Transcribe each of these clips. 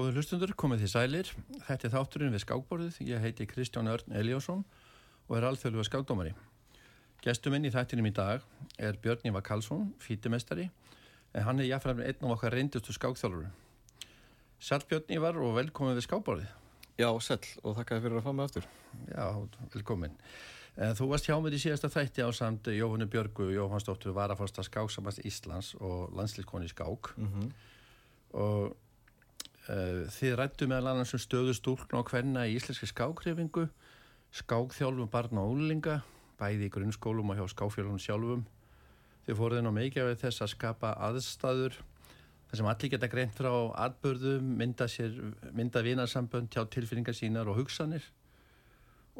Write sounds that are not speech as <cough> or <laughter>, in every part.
Góður hlustundur, komið því sælir. Þetta er þátturinn við skákborðið. Ég heiti Kristján Örn Eliásson og er alþjóðluga skákdómari. Gestuminn í þættinum í dag er Björn Ívar Karlsson, fítimestari, en hann er jáfnfram einn af okkar reyndustu skákþjálfuru. Sæl Björn Ívar og velkomin við skákborðið. Já, sæl og þakka fyrir að fá mig aftur. Já, velkomin. Eh, þú varst hjá mig í síðasta þætti á samt Jóhannu Björgu, Jóhannsdóttur, varafórsta skáksamast Íslands og landslíkoni skák Mm -hmm. og þið rættu meðal annars um stöðu stúlkn og hvenna í íslenski skákrifingu skákþjálfum barna og úlinga bæði í grunnskólum og hjá skákfjölunum sjálfum þið fóruð inn á af þess að skapa aðstæður þar sem allir geta greint frá atbörðum mynda, sér, mynda vinarsambönd hjá tilfinningar sínar og hugsanir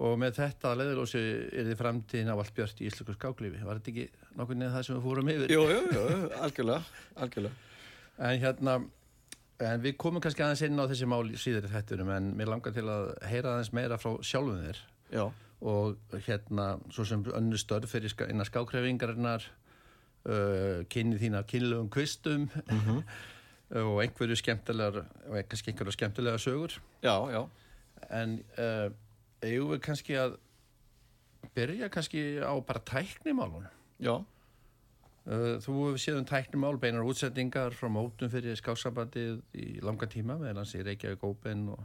og með þetta leðilósi er þið framtíðin á allt björnt í íslensku skáklífi var þetta ekki nokkur neð það sem við fórum yfir? Jú, jú, jú, algjörlega, algjörlega. En hérna, en við komum kannski aðeins inn á þessi mál síður í þættunum en mér langar til að heyra aðeins meira frá sjálfum þér. Já, og hérna, svo sem önnu störf fyrir ska, innan skákrefingarinnar uh, kynni þína kynlegum kvistum Mhm. <laughs> og einhverju skemmtilegar og kannski einhverju skemmtilega sögur. Já, já. en uh, eigum við kannski að byrja kannski á bara tæknimálun Já, Þú hefur séð um tæknumál, beinar útsetningar frá mótum fyrir skáksambandið í langa tíma, meðal hans í Reykjavík Open og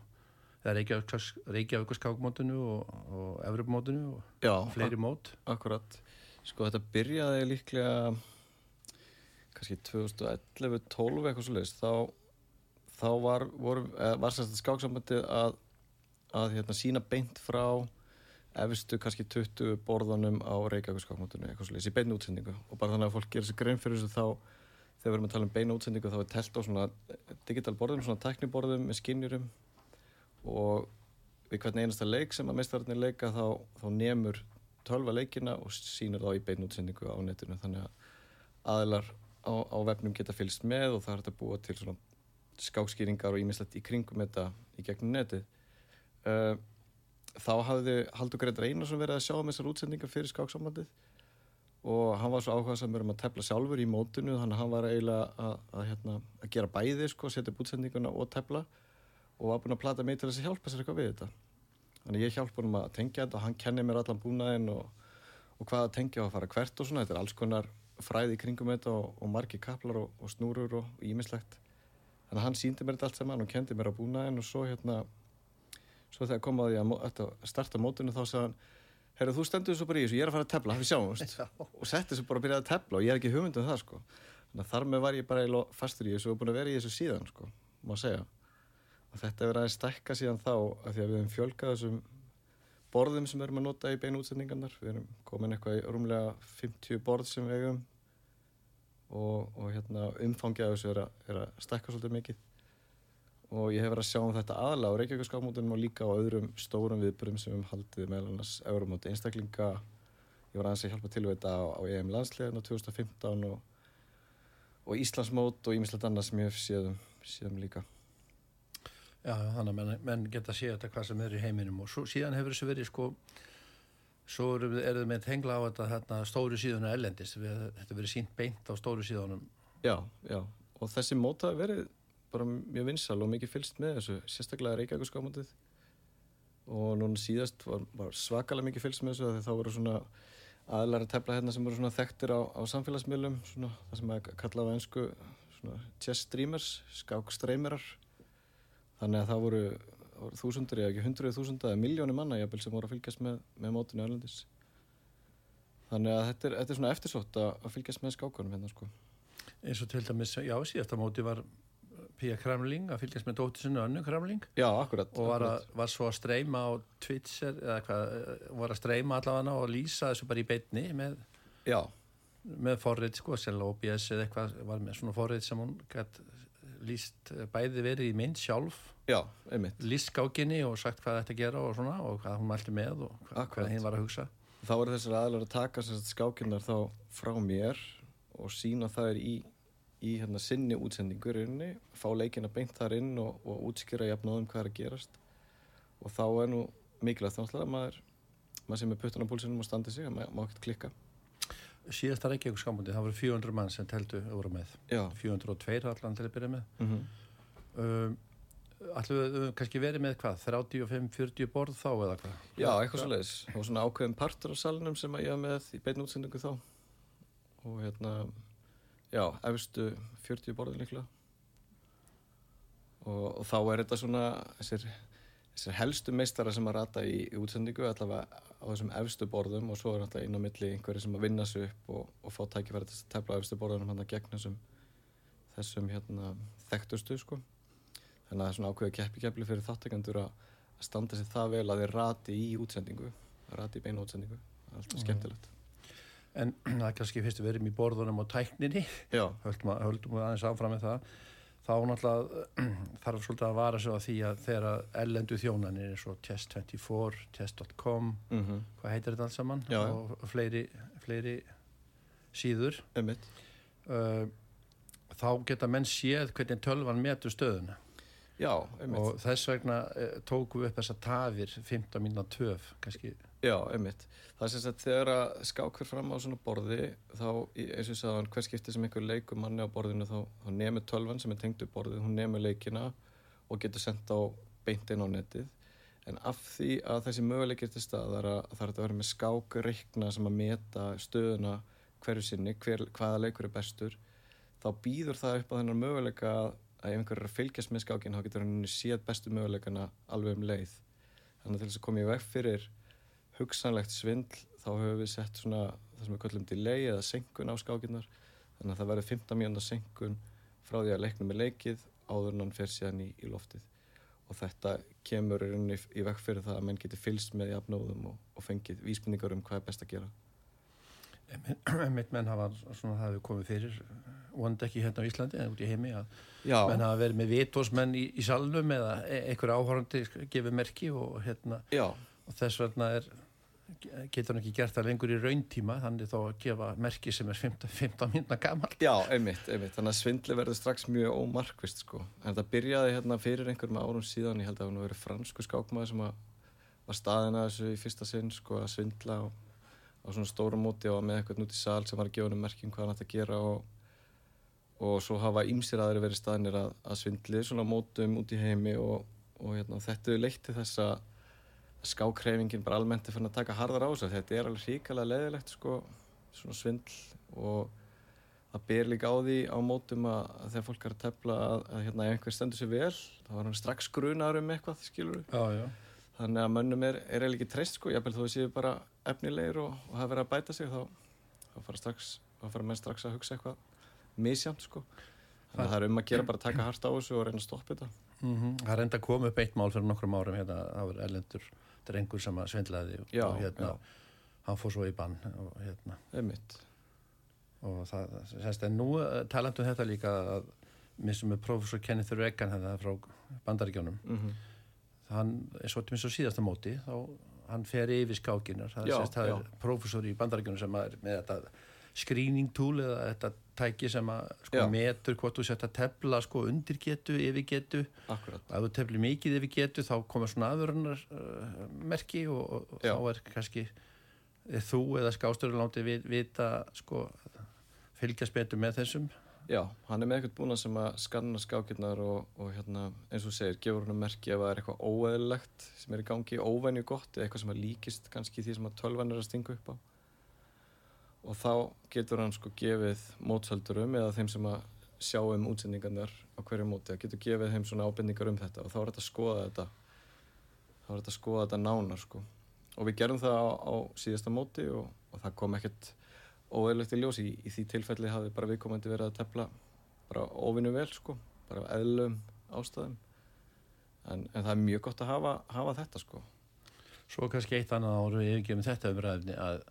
Reykjavík, Reykjavík skákmótunu og, og Evropmótunu og já, fleiri mót. ak akkurat. Sko þetta byrjaði líklega kannski 2011-12 eitthvað svo leiðist. Þá, þá var, voru, eða, var sérst skáksambandið að, að hérna, sína beint frá efstu kannski 20 borðanum á Reykjavík skákmótinu eitthvað svo leiðis í beinu útsendingu. Og bara þannig að fólk gerir sér grein fyrir þessu þá þegar við erum að tala um beina útsendingu þá er telt á svona digital borðum, svona tekniborðum með skinnjurum og við hvern einasta leik sem að meistararnir leika þá, þá nemur tölva leikina og sýnir þá í beinu útsendingu á netinu. Þannig að aðilar á, á vefnum geta fylgst með og það er að búa til svona skákskýringar og ímislegt í kringum þetta í gegnum netið. Uh, þá hafði Haldur Gretar Einarsson verið að sjá um þessar útsendingar fyrir skáksambandið og hann var svo áhugaðsamur um að tefla sjálfur í mótinu þannig að hann var eiginlega að, að, hérna, að gera bæði sko, setja upp útsendinguna og tefla og var búinn að plata mig til þess að hjálpa sér eitthvað við þetta. Þannig að ég hjálpa honum að tengja þetta og hann kenni mér allan búnaðinn og, og hvað að tengja og að fara hvert og svona. Þetta er alls konar fræði í kringum þetta og, og margi kaplar og, og snúrur og ímislegt þannig að hann síndi mér þetta allt saman og kendi mér á búnaðinn og svo hérna svo þegar kom að því að að starta mótinu þá sagði hann Herru, þú stendur svo bara í þessu, ég er að fara að tefla, við sjáumst. Og setti svo bara að byrja að tefla og ég er ekki hugmynd um það sko. þannig að þar með var ég bara fastur í þessu og búin að vera í þessu síðan sko, má segja. Og þetta hefur aðeins stækka síðan þá af því að við hefum fjölgað þessum borðum sem við erum að nota í beinu útsendingarnar. Við erum komin eitthvað í rúmlega 50 borð sem við eigum og, og hérna umfangið af þessu er að, er að stækka svolítið mikið og ég hef verið að sjá um þetta aðalega á Reykjavík skákmótunum og líka á öðrum stórum viðbyrjum sem við höfum haldið meðal annars Euromóti einstaklinga. Ég var aðeins að hjálpa til við þetta á, á EM landsliðin á 2015 og, og Íslandsmót og ímislegt annað sem ég hef séðum, séðum líka. Já, þannig að menn, menn geta að sé þetta hvað sem er í heiminum og svo, síðan hefur þessu verið sko svo eru við- eru þið með tengla á þetta þarna, stóru síðuna ellendis við, þetta verið sínt beint á stóru síðunum. Já, já, og þessi mót hafi verið bara mjög vinsal og mikið fylst með þessu, sérstaklega Reykjavík skákmótið og núna síðast var, var svakalega mikið fylst með þessu því þá voru svona aðlæra tefla hérna sem voru svona þekktir á, á samfélagsmiðlum svona það sem að kalla á einsku svona chess streamers, skákstreymirar þannig að það voru, voru þúsundur eða ekki hundruð þúsunda eða miljónir manna jafnvel sem voru að fylgjast með, með mótinu erlendis. Þannig að þetta er, þetta er svona eftirsótt að, að fylgjast með skákunum hérna sko. Eins og til dæmis, já, síðasta móti var Pía Kramling að fylgjast með dóttir sinni önnu Kramling. Já, akkurat og var, að, var svo að streyma á Twitter eða hvað, eh, var að streyma allavega og lýsa þessu bara í beinni með, með forrið sko, sennilega OBS eða eitthvað var með svona forrið sem hún gætt lýst eh, bæði verið í mynd sjálf. Já, einmitt. lýst skákinni og sagt hvað þetta gera og svona og hvað hún mælti með og Akkurat. hvað hinn var að hugsa. Þá eru þessar aðlar að taka skákinnar þá frá mér og sína þær í, í hérna, sinni útsendingu í rauninni, fá leikina beint þar inn og, og útskýra jafnáðum hvað er að gerast. Og þá er nú mikilvægt þannig að maður, maður sem er puttan á púlsinum og standi sig, að maður má ekkert klikka. síðasta Reykjavík skámundi, það voru 400 mann sem teldu voru með, Já. 402 allan til að byrja með Mm um, Ætlum við höfum kannski verið með hvað, 35-40 borð þá eða hvað? Já, eitthvað svo leiðis. Og svona ákveðin partur á salunum sem að ég var með í beinu útsendingu þá. Og hérna, já, efstu 40 borðin líklega. Og, og þá er þetta svona, þessir, þessir helstu meistara sem að rata í, í útsendingu, allavega á þessum efstu borðum og svo er alltaf inn á milli einhverju sem að vinna sig upp og, og fá tækifæri til að tefla efstu borðunum hann að gegn þessum, þessum hérna, þekktustu, sko. Þannig að það er svona ákveðu keppikefli fyrir þáttekandur að standa sér það vel að þeir rati í útsendingu rati í beinu útsendingu. Það er alltaf skemmtilegt En <clears throat> það er kannski fyrst við erum í borðunum og tækninni. Höldum, að, höldum við aðeins áfram með það. Þá náttúrulega <clears throat> þarf svolítið að vara sig á því að þegar ellendu þjónanir eins og Test24, Test.com mm hvað heitir þetta alls saman? Já, já. og fleiri, fleiri síður. Uh, þá geta menn séð hvernig tölvan metur stöðuna. Já, og þess vegna uh, tókum við upp þessa tafir 15 mínúna töf kannski Já, einmitt. Það er sem sagt þegar að skák fyrir fram á svona borði þá, eins og ég sagði hann, hver skipti sem einhver leikur manni á borðinu þá, þá nemur tölvan sem er tengd upp borðið, hún nemur leikina og getur sendt á beint inn á netið. En af því að þessi möguleikir til staðar að það hægt að vera með skák reikna sem að meta stöðuna hverju sinni, hver, hvaða leikur er bestur þá býður það upp á þennan möguleika að ef einhver er að fylgjast með skákinn þá getur hann séð bestu möguleikana alveg um leið. Þannig að til þess að fyrir hugsanlegt svindl þá höfum við sett svona það sem við kallum delay eða senkun á skákinnar þannig að það verður 15 mínúna senkun frá því að leiknum er leikið áður en hann fer síðan í, í loftið. Og þetta kemur í, í, veg fyrir það að menn geti fylgst með jafnóðum og, og fengið vísbendingar um hvað er best að gera. Mitt menn hafa svona það hefur komið fyrir vonandi ekki hérna á Íslandi en út í heimi að Já, menn hafa verið með vitósmenn í, í salnum eða e- einhver áhórandi gefið merki og, hérna, já, og þess vegna er getur hann ekki gert það lengur í rauntíma þannig þá að gefa merki sem er 15, 15 minna gammal já, einmitt, einmitt þannig að svindli verður strax mjög ómarkvist sko. en þetta byrjaði hérna fyrir einhverjum árum síðan ég held að hann verið fransku skákmaður sem var staðin að þessu í fyrsta sinn sko, að svindla á, á svona stóra móti og með eitthvað út í sal sem var að gefa hann merkjum hvað hann ætti að gera og, og svo hafa ímsir aðri verið staðinir að, að svindli svona mótum út í heimi og, og hérna, þetta er leitt til þess að skákreifingin bara almennt er fann að taka harðar á þessu þetta er alveg hrikalega leðilegt sko, svona svindl og það ber líka á því á mótum að, að þegar fólk er að tefla að, að hérna, einhver stendur sér vel þá var hann strax grunar um eitthvað skilur já, já. þannig að mönnum er, er ekki treyst sko, jafnvel þó að séu bara efnilegir og, og hafa verið að bæta sig þá, þá fara strax þá fara menn strax að hugsa eitthvað misjant sko. Þannig að það er um að gera bara að taka hart á þessu og reyna að stoppa þetta. Mm það er enda að koma upp eitt mál fyrir nokkrum árum hérna, það var erlendur drengur sem að svindlaði og, Já, og hérna, já. hann fór svo í bann og hérna. Einmitt, og það, semst, en nú eh, talandi um þetta líka að mér sem er professor Kenneth Reagan hérna frá bandaríkjónum mm hann er svo til minn svo síðasta móti þá hann fer yfir skákinar það, Já, semst, það er professor í bandaríkjónum sem er með þetta screening tool eða þetta tæki sem að sko, metur hvort þú sett að tefla sko, undir getu, yfir getu. Akkurat. Ef þú teflir mikið yfir getu þá koma svona aðvörunar uh, merki og, og þá er kannski er þú eða skásturlanóti við, vita sko fylgjast betur með þessum. Já, hann er með eitthvað búna sem að skanna skákirnar og, og hérna, eins og segir, gefur hann að merki ef það er eitthvað óeðlilegt sem er í gangi, óvenju gott eða eitthvað sem að líkist kannski því sem að tölvan er að stinga upp á. Og þá getur hann sko gefið mótsaldurum eða þeim sem að sjá um útsendingarnar á hverju móti, það getur gefið þeim svona ábendingar um þetta og þá er þetta að skoða þetta, þá er þetta að skoða þetta nánar sko. Og við gerum það á, á síðasta móti og, og það kom ekkert óeðlegt í ljós. Í, í því tilfelli hafði bara viðkomandi verið að tefla bara óvinnu vel sko bara eðlum ástæðum. En, en það er mjög gott að hafa, hafa þetta sko. Svo kannski eitt annað áru yfirgefum þetta umræðinni að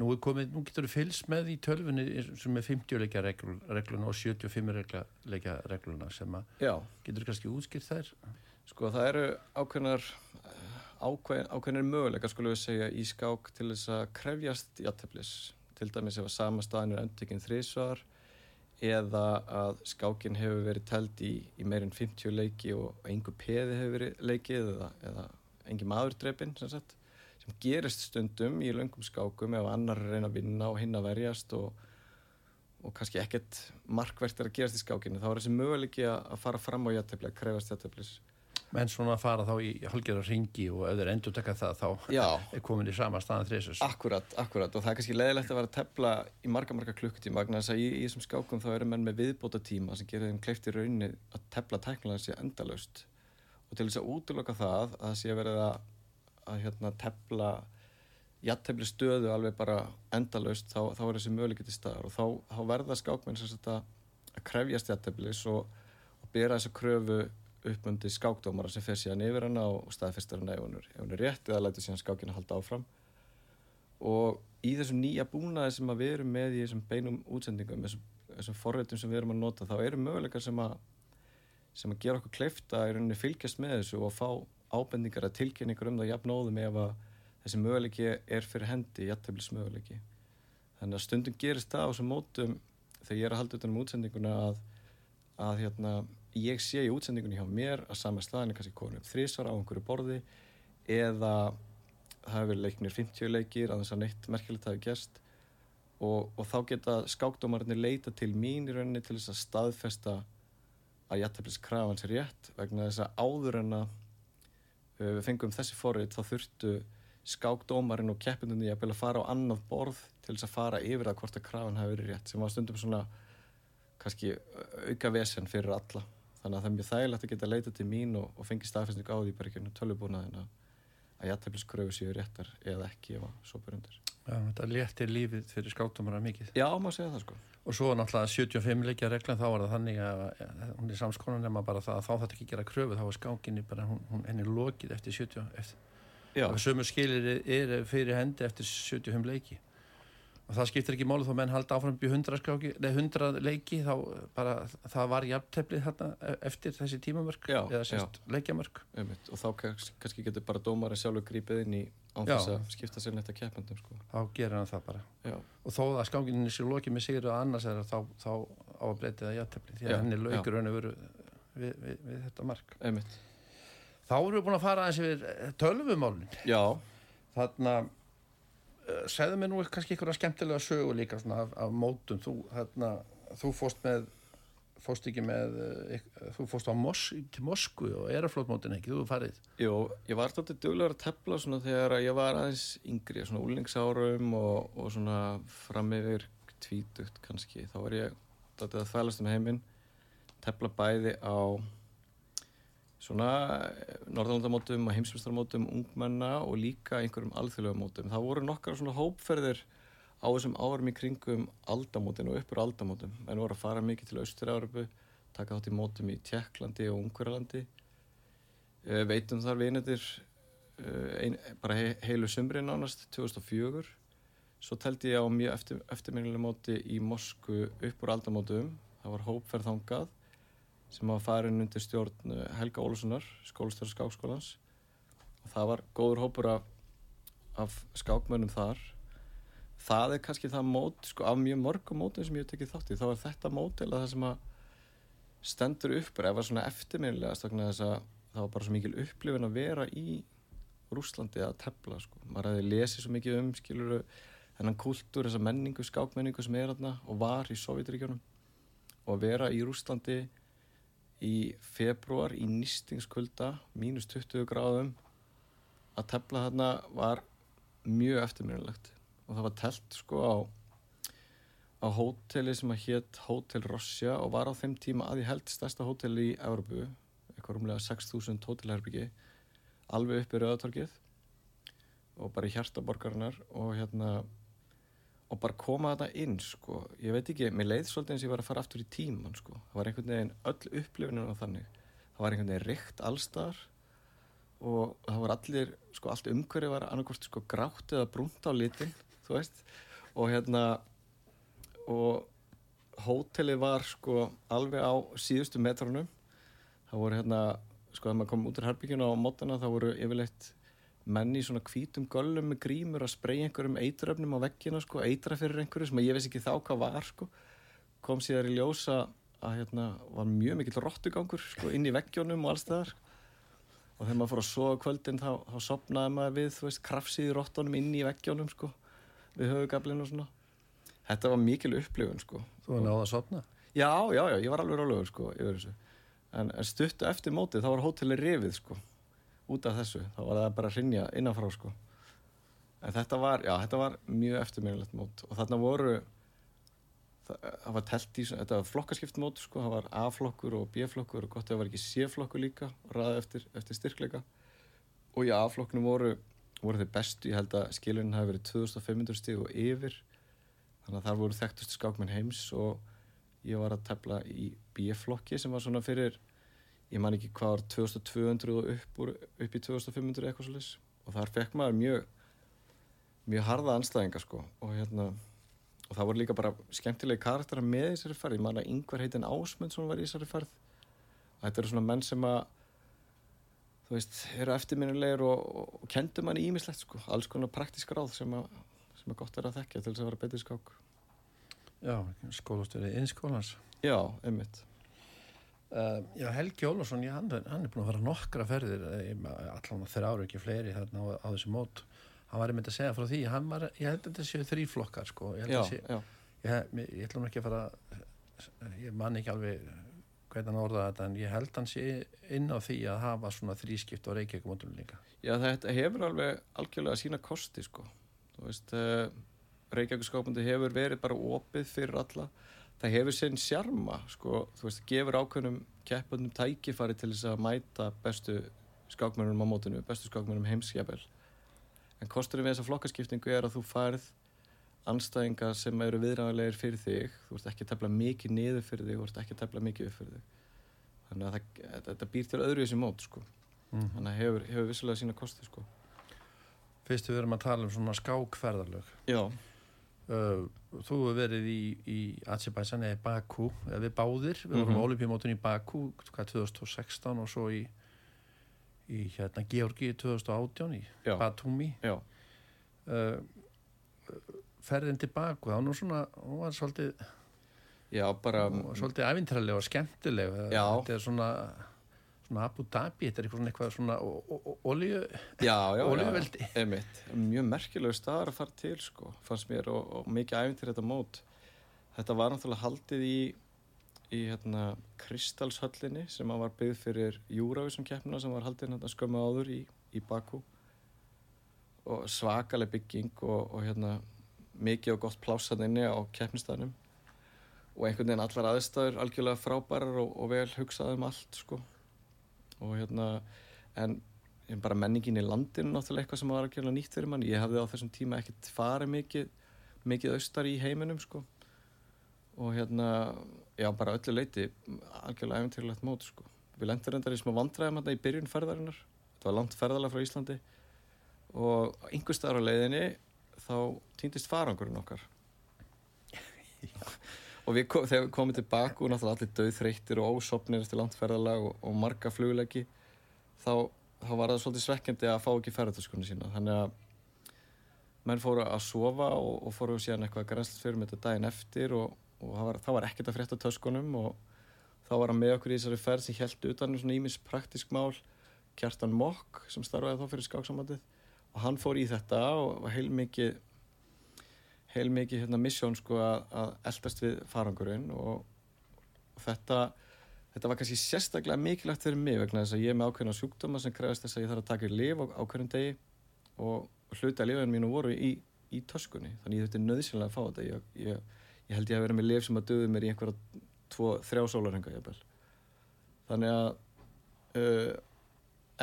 nú, komið, nú getur þú fylgst með í tölfunni sem er 50 leikja regl, regluna og 75 leikja, leikja regluna sem að já, getur kannski útskýrt þær? Sko það eru ákveðnar eh, ákveð, ákveðnar möguleika skulum við segja í skák til þess að krefjast játeflis til dæmis ef að sama staðin er endurtekinn þrísvar eða að skákin hefur verið teld í, í meirinn 50 leiki og einhver peði hefur verið leikið eða, eða engin maður drepinn sem sagt sem gerist stundum í löngum skákum ef annar að reyna að vinna og hinn að verjast og, og kannski ekkert markvert er að gerast í skákinu þá er þessi möguleiki að, að fara fram á jættefli, að krefast jætteflis menn svona fara þá í hálgjörða ringi og ef þeir endur taka það þá Já. <laughs> er komin í sama staðan þrjusus Akkurat, akkurat og það er kannski leiðilegt að vera að tepla í marga, marga klukkutíma vegna þess að í, í þessum skákum þá eru menn með viðbóta tíma sem gerir þeim kleift í rauninni að tepla tæknilega sér endalaust. Og til þess að útloka það að það sé verið að, að hérna, tepla jattefli stöðu alveg bara endalaust þá, þá er þessi möguleikið til staðar og þá, þá verða skákmenn sem sagt að, krefjast jatteflis og, og bera þessa kröfu uppmundi skákdómara sem fer síðan yfir hana og staðfestar hana ef hún er, ef hún er rétt eða lætur síðan skákina halda áfram. Og í þessum nýja búnaði sem við erum með í þessum beinum útsendingum þessum, þessum forreitum sem við erum að nota þá eru möguleikar sem að sem að gera okkur kleifta í rauninni fylgjast með þessu og fá ábendingar að tilkynningar um það jafnóðum ef að þessi möguleiki er fyrir hendi jafnteflis möguleiki þannig að stundum gerist það á þessum mótum þegar ég er að halda utan um útsendinguna að, að hérna, ég sé í útsendingunni hjá mér að sama staðin er kannski konum þrísvar á einhverju borði eða það hefur verið leiknir 50 leikir að þess að neitt merkilegt hafi gerst. Og, og þá geta skákdómarnir leita til mín í rauninni til þess að staðfesta að jættaflis krafan sér rétt vegna þess að áður en að við fengum þessi forrið þá þurftu skákdómarinn og keppindunni að fara á annað borð til þess að fara yfir að hvort að krafan hafi verið rétt sem var stundum svona kannski auka vesen fyrir alla. Þannig að það er mjög þægilegt að geta leita til mín og, og fengi staðfestning á því bara ekki tölvubúnaðin að, að jættafliskröfu séu réttar eða ekki ef að svo byrjum undir Já, þetta léttir lífið fyrir skáttumara mikið. Já, maður segja það sko. Og svo náttúrulega 75 leikja regla þá var það þannig að hún er samskonan nema bara það að þá þetta ekki gera kröfu þá var skákinni bara, hún, hún henni lokið eftir 70, eftir, og sömu skilir er fyrir hendi eftir 75 leiki og það skiptir ekki málu þó menn haldi áfram byrju 100, skáki, nei, 100 leiki þá bara það var jafnteflið þarna eftir þessi tímamörk já, eða sérst leikjamörk. Og þá kannski getur bara dómar að sjálfur grípið inn í án þess að skipta sér neitt að keppandum sko. þá gerir hann það bara. Já. og þó að skákinni sér lokið með sigur og annars er það þá, þá á að breytið að jafnteflið því að henni laukur henni veru við, við, við þetta mark. Einmitt. þá erum við búin að fara aðeins yfir tölvumálun þarna segðu mér nú kannski einhverja skemmtilega sögu líka svona, af, af mótum. Þú, hérna, þú fóst með fóst ekki með þú fóst á Mos, til Moskvu og eraflótmótin ekki, þú farið. Jú, ég var alltaf duglegar að svona þegar ég var aðeins yngri svona úlingsárum og, og svona fram yfir tvítugt kannski, þá var ég alltaf að þvælast um heiminn tepla bæði á svona norðalandamótum og heimsmyndstarmótum ungmenna og líka einhverjum alþjóðlega það voru nokkar svona hópferðir á þessum árum í kringum aldamótin og uppur aldamótum. En voru að fara mikið til Austur-Európu taka þátt í mótum í Tjekklandi og Ungverjalandi. Uh, veitum þar vinetir uh, bara he heilu sumri nánast 2004 svo teldi ég á mjög eftir, eftirminnilega móti í Mosku uppur aldamótum. Það var hópferð þangað sem var farin undir stjórn Helga Ólussonar, skólastöru skákskólans. Og það var góður hópur af, af skákmönnum þar. Það er kannski það mót, sko af mjög mörgum mótum sem ég hef tekið þátt í, þá er þetta mótil að það sem að stendur upp var svona eftirminnilega stakna þess að það var bara svo mikil upplifin að vera í Rúslandi að tefla sko, maður hefði lesið svo mikið um skiluru, þennan kultúr, þessa menningu skákmenningu sem er þarna og var í Sovjetiríkjónum og að vera í Rúslandi í februar í nýstingskvölda mínus 20 gráðum. Að tefla þarna var mjög eftirminnilegt. Og það var telt sko á á hóteli sem að hétt Hótel Rossja og var á þeim tíma að ég held stærsta hóteli í Európu eitthvað rúmlega 6.000 hótelherbyggi alveg upp í Rauðatorkið og bara í hjartaborgarinnar og hérna og bara koma þetta inn sko. Ég veit ekki, mér leið svolítið eins og ég var að fara aftur í tíman sko, það var einhvern veginn öll upplifunum á þannig, það var einhvern veginn rikt allstar og það var allir, sko allt umhverju var annarkort sko grátt eða brúnt á litin þú veist, og hérna og hótelið var sko alveg á síðustu metrunum. Það voru hérna, sko þegar maður kom út úr herbygginu á mótana, það voru yfirleitt menn í svona hvítum göllum með grímur að spreyja einhverjum eitröfnum á veggina sko, eitra fyrir einhverju sem ég veist ekki þá hvað var sko. kom síðar í ljósa að hérna var mjög mikill róttugangur sko, inn í veggjónum og alls þar og þegar maður fór að sofa kvöldin þá, þá sopnaði maður við, þú veist, krafsið í róttunum inn í veggjónum sko, við höfugablinu og svona. Þetta var mikil upplifun sko. Þú var náða að sopna? Já, já, já, ég var alveg rálegur sko en, en stuttu eftir mótið þá var hóteli rifið sko út af þessu, þá var það bara að rinja innanfrá sko. En þetta var, já, þetta var mjög eftirminnilegt mót. Og þarna voru það, það var telt í, þetta var flokkaskipt mót sko, það var A-flokkur og B-flokkur og gott að það var ekki C-flokkur líka ræði eftir, eftir styrkleika. Og í A-flokknum voru, voru þeir bestu, ég held að skilunin hafi verið 2500 stíg og yfir. Þannig að þar voru þekktustu skákmenn heims og ég var að tefla í B-flokki sem var svona fyrir ég man ekki hvað var 2200 og upp, úr, upp í 2500 eitthvað svolítið og þar fekk maður mjög mjög harða anstæðinga sko. Og hérna og það voru líka bara skemmtilegi karakterar með þessari ferð. Ég man að yngvar heitin Ásmundsson var í þessari ferð. Og þetta eru svona menn sem að þú veist, eru eftirminnilegir og, og, og kendur manni ímislegt sko. Alls konar praktísk ráð sem að sem er gott er að þekkja til þess að vera betið skák. Já, skólastöðið innskólans Já, einmitt Uh, já, Helgi Ólafsson, hann, hann er búin að fara nokkra ferðir, allan þeirra ára ekki fleiri þarna á, á þessu mót. Hann var einmitt að segja frá því, hann var ég held að þetta séu þrý flokkar, sko. Ég held að sé, já, ég, ég, ég ætlum ekki að fara ég man ekki alveg hvernig hann orðaði þetta, en ég held hann sé inn á því að hafa svona þrískipt á Reykjavík-mótunum líka. já, þetta hefur alveg algjörlega sína kosti sko. Þú veist uh, Reykjavík skápandi hefur verið bara opið fyrir alla það hefur sinn sjarma sko, þú veist, gefur ákveðnum keppandum tækifæri til þess að mæta bestu skákmennum á mótinu bestu skákmennum heimsjafel en kosturinn við þessa flokkaskiptingu er að þú færð anstæðinga sem eru viðræðanlegir fyrir þig þú ert ekki að tefla mikið niður fyrir þig þú ert ekki að tefla mikið upp fyrir þig þannig að það, þetta býr til öðru í þessi mót sko. Mm. þannig að hefur, hefur vissulega sína kosti sko. Fyrst við erum að tala um svona skákferðarlög já, þú hefur verið í, í Azerbaijan eða Baku, eða við báðir. Við vorum Mhm. á olimpíumótun í Baku hvað 2016 og svo í í hérna Georgi 2018 í já, Batumi. Já. Uh, ferðin til Baku þá nú svona, hún var svolítið Já, bara, svolítið ævintræðileg og skemmtileg. Já. þetta er svona svona Abu Dhabi, þetta er eitthvað svona, eitthvað svona o- o- o- olíu, já, já, olíuveldi. <laughs> Einmitt, mjög merkilegu staðar að fara til, sko, fannst mér og, og mikið æfintir þetta mót. Þetta var náttúrulega haldið í, í hérna, Kristalshöllinni sem að var byggð fyrir Júravísum keppnuna sem var haldið hérna skömmu áður í, í Baku. Og svakaleg bygging og, og hérna mikið og gott plássaðinni á keppnistæðnum og einhvern veginn allar aðstæður algjörlega frábærar og, og vel hugsað um allt sko og hérna en en bara menningin í landinu náttúrulega eitthvað sem var algjörlega nýtt fyrir mann. Ég hafði á þessum tíma ekkert farið mikið mikið austar í heiminum sko. Og hérna já bara öllu leiti algjörlega eventýrlegt mót sko. Við lendum reyndar í smá vandræðum hérna í byrjun ferðarinnar. Þetta var langt ferðalega frá Íslandi. Og einhver staðar á leiðinni þá týndist farangurinn okkar <laughs> og við kom, þegar við komum tilbaka og náttúrulega allir döðþreyttir og ósopnir eftir langt ferðalag og, og marga flugleggi þá, þá var það svolítið svekkjandi að fá ekki ferðartöskunni sína. Þannig að menn fóru að sofa og, og fóru síðan eitthvað grænslega fyrir með þetta daginn eftir og, og það, var, það var ekkert að frétta töskunum og þá var hann með okkur í þessari ferð sem held utan um svona ímis praktisk mál. Kjartan Mokk sem starfaði þá fyrir skáksamandið og hann fór í þetta og var heilmikið heilmikið hérna missjón sko að, að eldast við farangurinn og, þetta þetta var kannski sérstaklega mikilvægt fyrir mig vegna þess að ég er með ákveðna sjúkdóma sem krefast þess að ég þarf að taka í lif á, á hverjum degi og hluti af lifinu mínu voru í, í töskunni þannig ég þurfti nöðsynlega að fá þetta. Ég, ég, ég held ég að vera með lif sem að döðu mér í einhverja tvo, þrjá sólarhenga þannig að uh,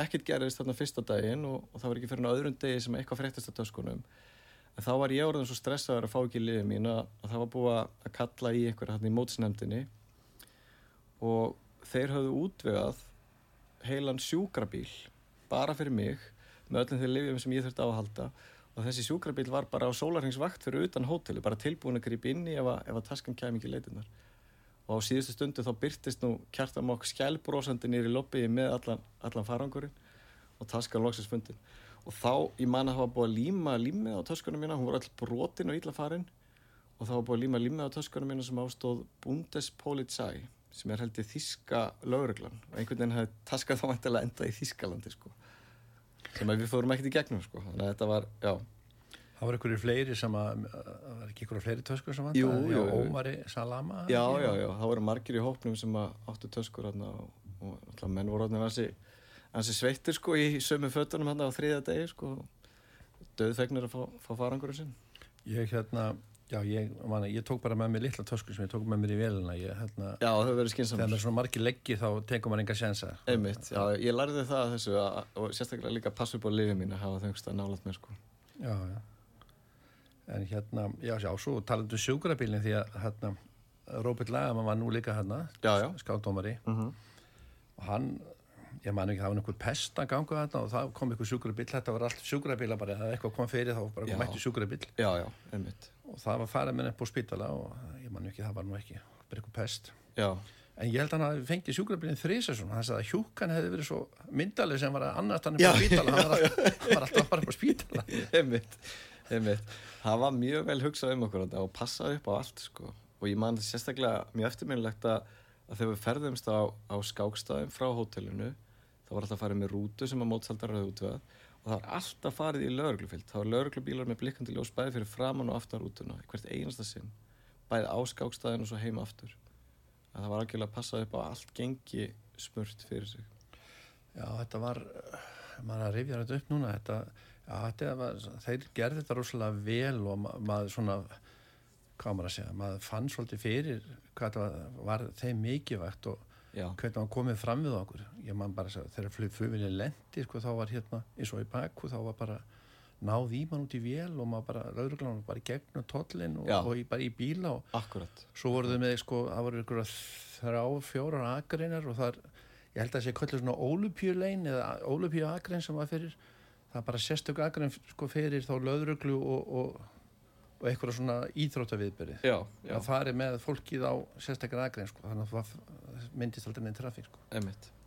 ekkert gerðist þarna fyrsta daginn og, og það var ekki fyrir en öðrum degi sem eitthvað fréttist á töskunum en þá var ég orðin svo stressaður að fá ekki liðið mín að, að það var búið að kalla í einhverja hann í mótsnefndinni. Og þeir höfðu útvegað heilan sjúkrabíl bara fyrir mig með öllum þeir liðum sem ég þurfti á að halda. Og þessi sjúkrabíl var bara á sólarhengsvakt fyrir utan hóteli, bara tilbúin að grípa inn í ef að, að taskan kem ekki leitinnar og á síðustu stundu þá byrtist nú kjartamokk skjálbrósandi nýri lobbyi með allan, allan farangurinn og taskan loksins fundin og þá, ég man að það var búið að líma límið á töskunum mína, hún var all brotin og illa farin og það var búið að líma límið á töskunum mína sem ástóð Bundespolizei sem er held í þíska lögreglan og einhvern veginn hefði taskað þá vantilega enda í Þískalandi sko sem að við fórum ekkert í gegnum sko þannig að þetta var, já, Það var einhverju fleiri sem að, var ekki einhverju fleiri töskur sem Jú, vantaði? jú, jú. Ómari Salama? já, já, já það voru margir í hópnum sem að áttu töskur og og menn voru orðin ansi, ansi sveittir sko í sömu fötunum hann á þriða degi sko döðfegnir að fá, fá farangur sinn Ég hérna, já, ég, man, ég tók bara með mér litla tösku sem ég tók með mér í velina. Ég, hérna, Já, það hefur verið þegar er svona margir leggi þá tekum maður enga sjensa. Einmitt, já, ég lærði það að þessu að, og sérstaklega líka að passa upp á lifið mín að hafa þengst að nálat mér sko Já, já. En hérna, já, já, svo talandu sjúkrabílinn því að hérna, Róbert Lagaman var nú líka hérna, skáldómari, mm -hmm. og hann, ég man ekki, það var einhver pest að ganga þarna og það kom einhver sjúkrabíl, þetta var allt sjúkrabíla bara, ef eitthvað kom fyrir þá bara mætti sjúkrabíl Já, já, einmitt. Og það var farið með upp á spítala og ég man ekki, það var nú ekki, bara einhver pest. Já, En ég held að hann hafi fengið sjúkrabílinn þrísa svona, hann sagði að hjúkan hefði verið svo myndaleg sem var að annast hann upp Já, á spítala, hann var alltaf, var alltaf bara upp á spítala. <laughs> einmitt, einmitt. Það var mjög vel hugsað um okkur og passaði upp á allt sko. Og ég man sérstaklega mjög eftirminnilegt að, að þegar við ferðumst á, á skákstæðum frá hótelinu þá var alltaf farið með rútu sem að mótsaldar rauð útvöð og það var alltaf farið í lauruglufyllt það var lauruglubílar með blikkandi ljós bæði fyrir framann og aftan rútuna hvert einasta sinn. Bæði á skákstæðin og svo heima aftur. Að það var algjörlega að passa upp á allt gengi smurt fyrir sig. Já, þetta var, maður að rifja þetta upp núna, þetta, já, þetta var, þeir gerði þetta rosalega vel og ma maður svona, hvað maður að segja, maður fann svolítið fyrir hvað var þeim mikilvægt og Já, hvernig hann komið fram við okkur. Ég man bara að þegar flug flugvinni lendi, sko, þá var hérna, eins og í bakku, þá var bara náð í mann út í vél og maður bara, lauruglan var bara gegnum tollin og, og í, bara í bíla og akkurat. svo voru þau með sko, það voru ykkur þrjá, fjórar akreinar og það er, ég held að það sé kvöldur svona ólupjulein eða ólupju akrein sem var fyrir, það er bara sérstök akrein sko fyrir þá löðruglu og, og, og eitthvað svona íþróttaviðbyrði. Það fari með fólkið á sérstakar akrein sko, þannig að það myndist aldrei neinn trafík sko.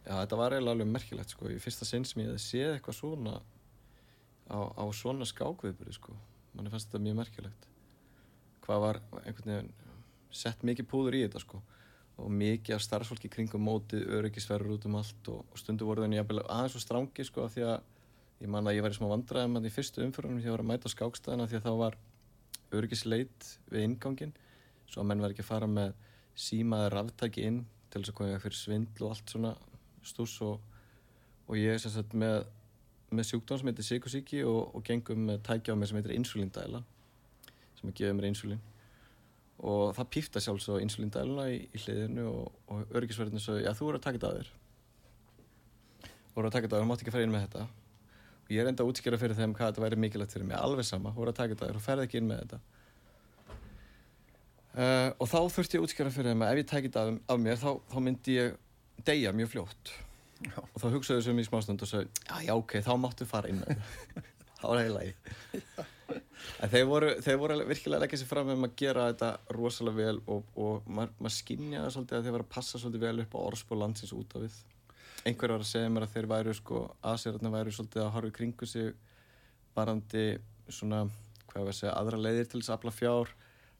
Já, þetta var eiginlega alveg merkilegt sko. Í fyrsta sinn sem ég hefði séð eitthvað svona á, á svona skákviðbyrði sko. Manni fannst þetta mjög merkilegt. Hvað var einhvern veginn sett mikið púður í þetta sko. Og mikið af starfsfólki kringum mótið, öryggisverður út um allt og, og stundu voru þenni aðeins og strangi sko því að ég man að ég væri smá vandræðum í fyrstu umfyrunum því að ég var að mæta skákstæðina því að þá var öryggisleit við inngangin svo að menn var ekki að fara með símaði ráftæki inn til þess að koma í veg fyrir svindl og allt svona stús og, og ég er sem sagt með, með sjúkdóm sem heitir sykusíki og, og gengum með tækja á mig sem heitir insulindæla sem að gefa mér insulín. Og það pífta sjálfs á insulindæluna í, í hliðinu og, og öryggisverðinu svo, já þú voru að taka þetta að þér. Þú voru að taka þetta að þér, þú mátt ekki fara inn með þetta. Og ég er enda að útskýra fyrir þeim hvað þetta væri mikilvægt fyrir mig, alveg sama, þú voru að taka þetta að þér og ferði ekki inn með þetta uh, og þá þurfti ég að útskýra fyrir þeim að ef ég tæki þetta af, af mér þá, þá myndi ég deyja mjög fljótt. Já. og þá hugsaðu sem í smástund og sagði, já, já, ok, þá máttu fara inn með <laughs> þá var það í lagi. En þeir voru, þeir voru virkilega að leggja sér fram um að gera þetta rosalega vel og, og maður mað skynjaði svolítið að þeir var að passa svolítið vel upp á orðspól landsins út af við. Einhver var að segja mér að þeir væru sko, aðsérarna væru svolítið að horfa kringu sig varandi svona, hvað var að segja, aðra leiðir til þess að afla fjár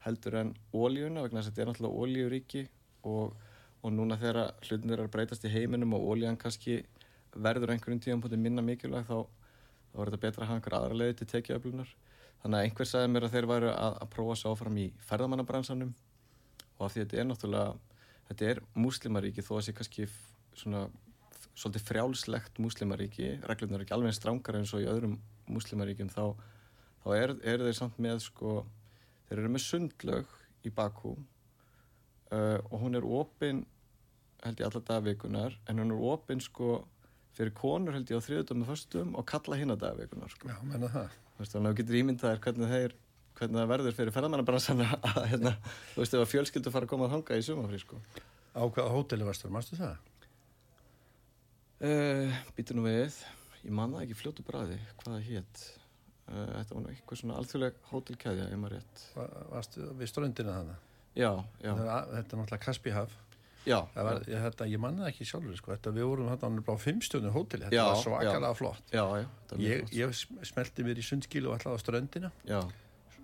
heldur en ólíuna vegna þess að þetta er náttúrulega ólíuríki og, og núna þegar hlutin er að breytast í heiminum og ólían kannski verður einhverjum tíum minna mikilvæg þá, þá er þetta betra að hafa einhver aðra leiði til tekjuöflunar. Þannig að einhver sagði mér að þeir væru að, að prófa sig áfram í ferðamannabransanum og af því þetta er náttúrulega þetta er múslimaríki þó að sé kannski svona svolítið frjálslegt múslimaríki, reglurnar eru ekki alveg eins strangar eins og í öðrum múslimaríkjum þá, þá eru er þeir samt með sko, þeir eru með sundlög í Bakú uh, og hún er opin held ég alla dagvikunar en hún er opin sko fyrir konur held ég á þriðutum og föstum og kalla hinn að dagvikunar sko. Já, menna það. Þú veist, þannig að þú getur ímyndaðir hvernig þeir hvernig það verður fyrir ferðamannabransan að hérna, þú veist, ef að fjölskyldu fara að koma að hanga í sumafrí sko. Á hvaða hóteli varstu, mástu það? Uh, Býtu nú við, ég man það ekki fljótu bræði, hvað það hétt. Uh, þetta var eitthvað svona alþjóðleg hótelkæðja, ef maður rétt. Va- Varstu við ströndina þannig? Já, já, Þetta er náttúrulega Kaspihaf. já, var, ég, þetta, ég manna það ekki sjálfur, sko. Þetta, við vorum þetta á fimmstjónu hóteli. Þetta Já, var svakalega flott. já, já, Ég, flott. ég sm- smelti mér í sundskílu og ætlaði á ströndina. Já,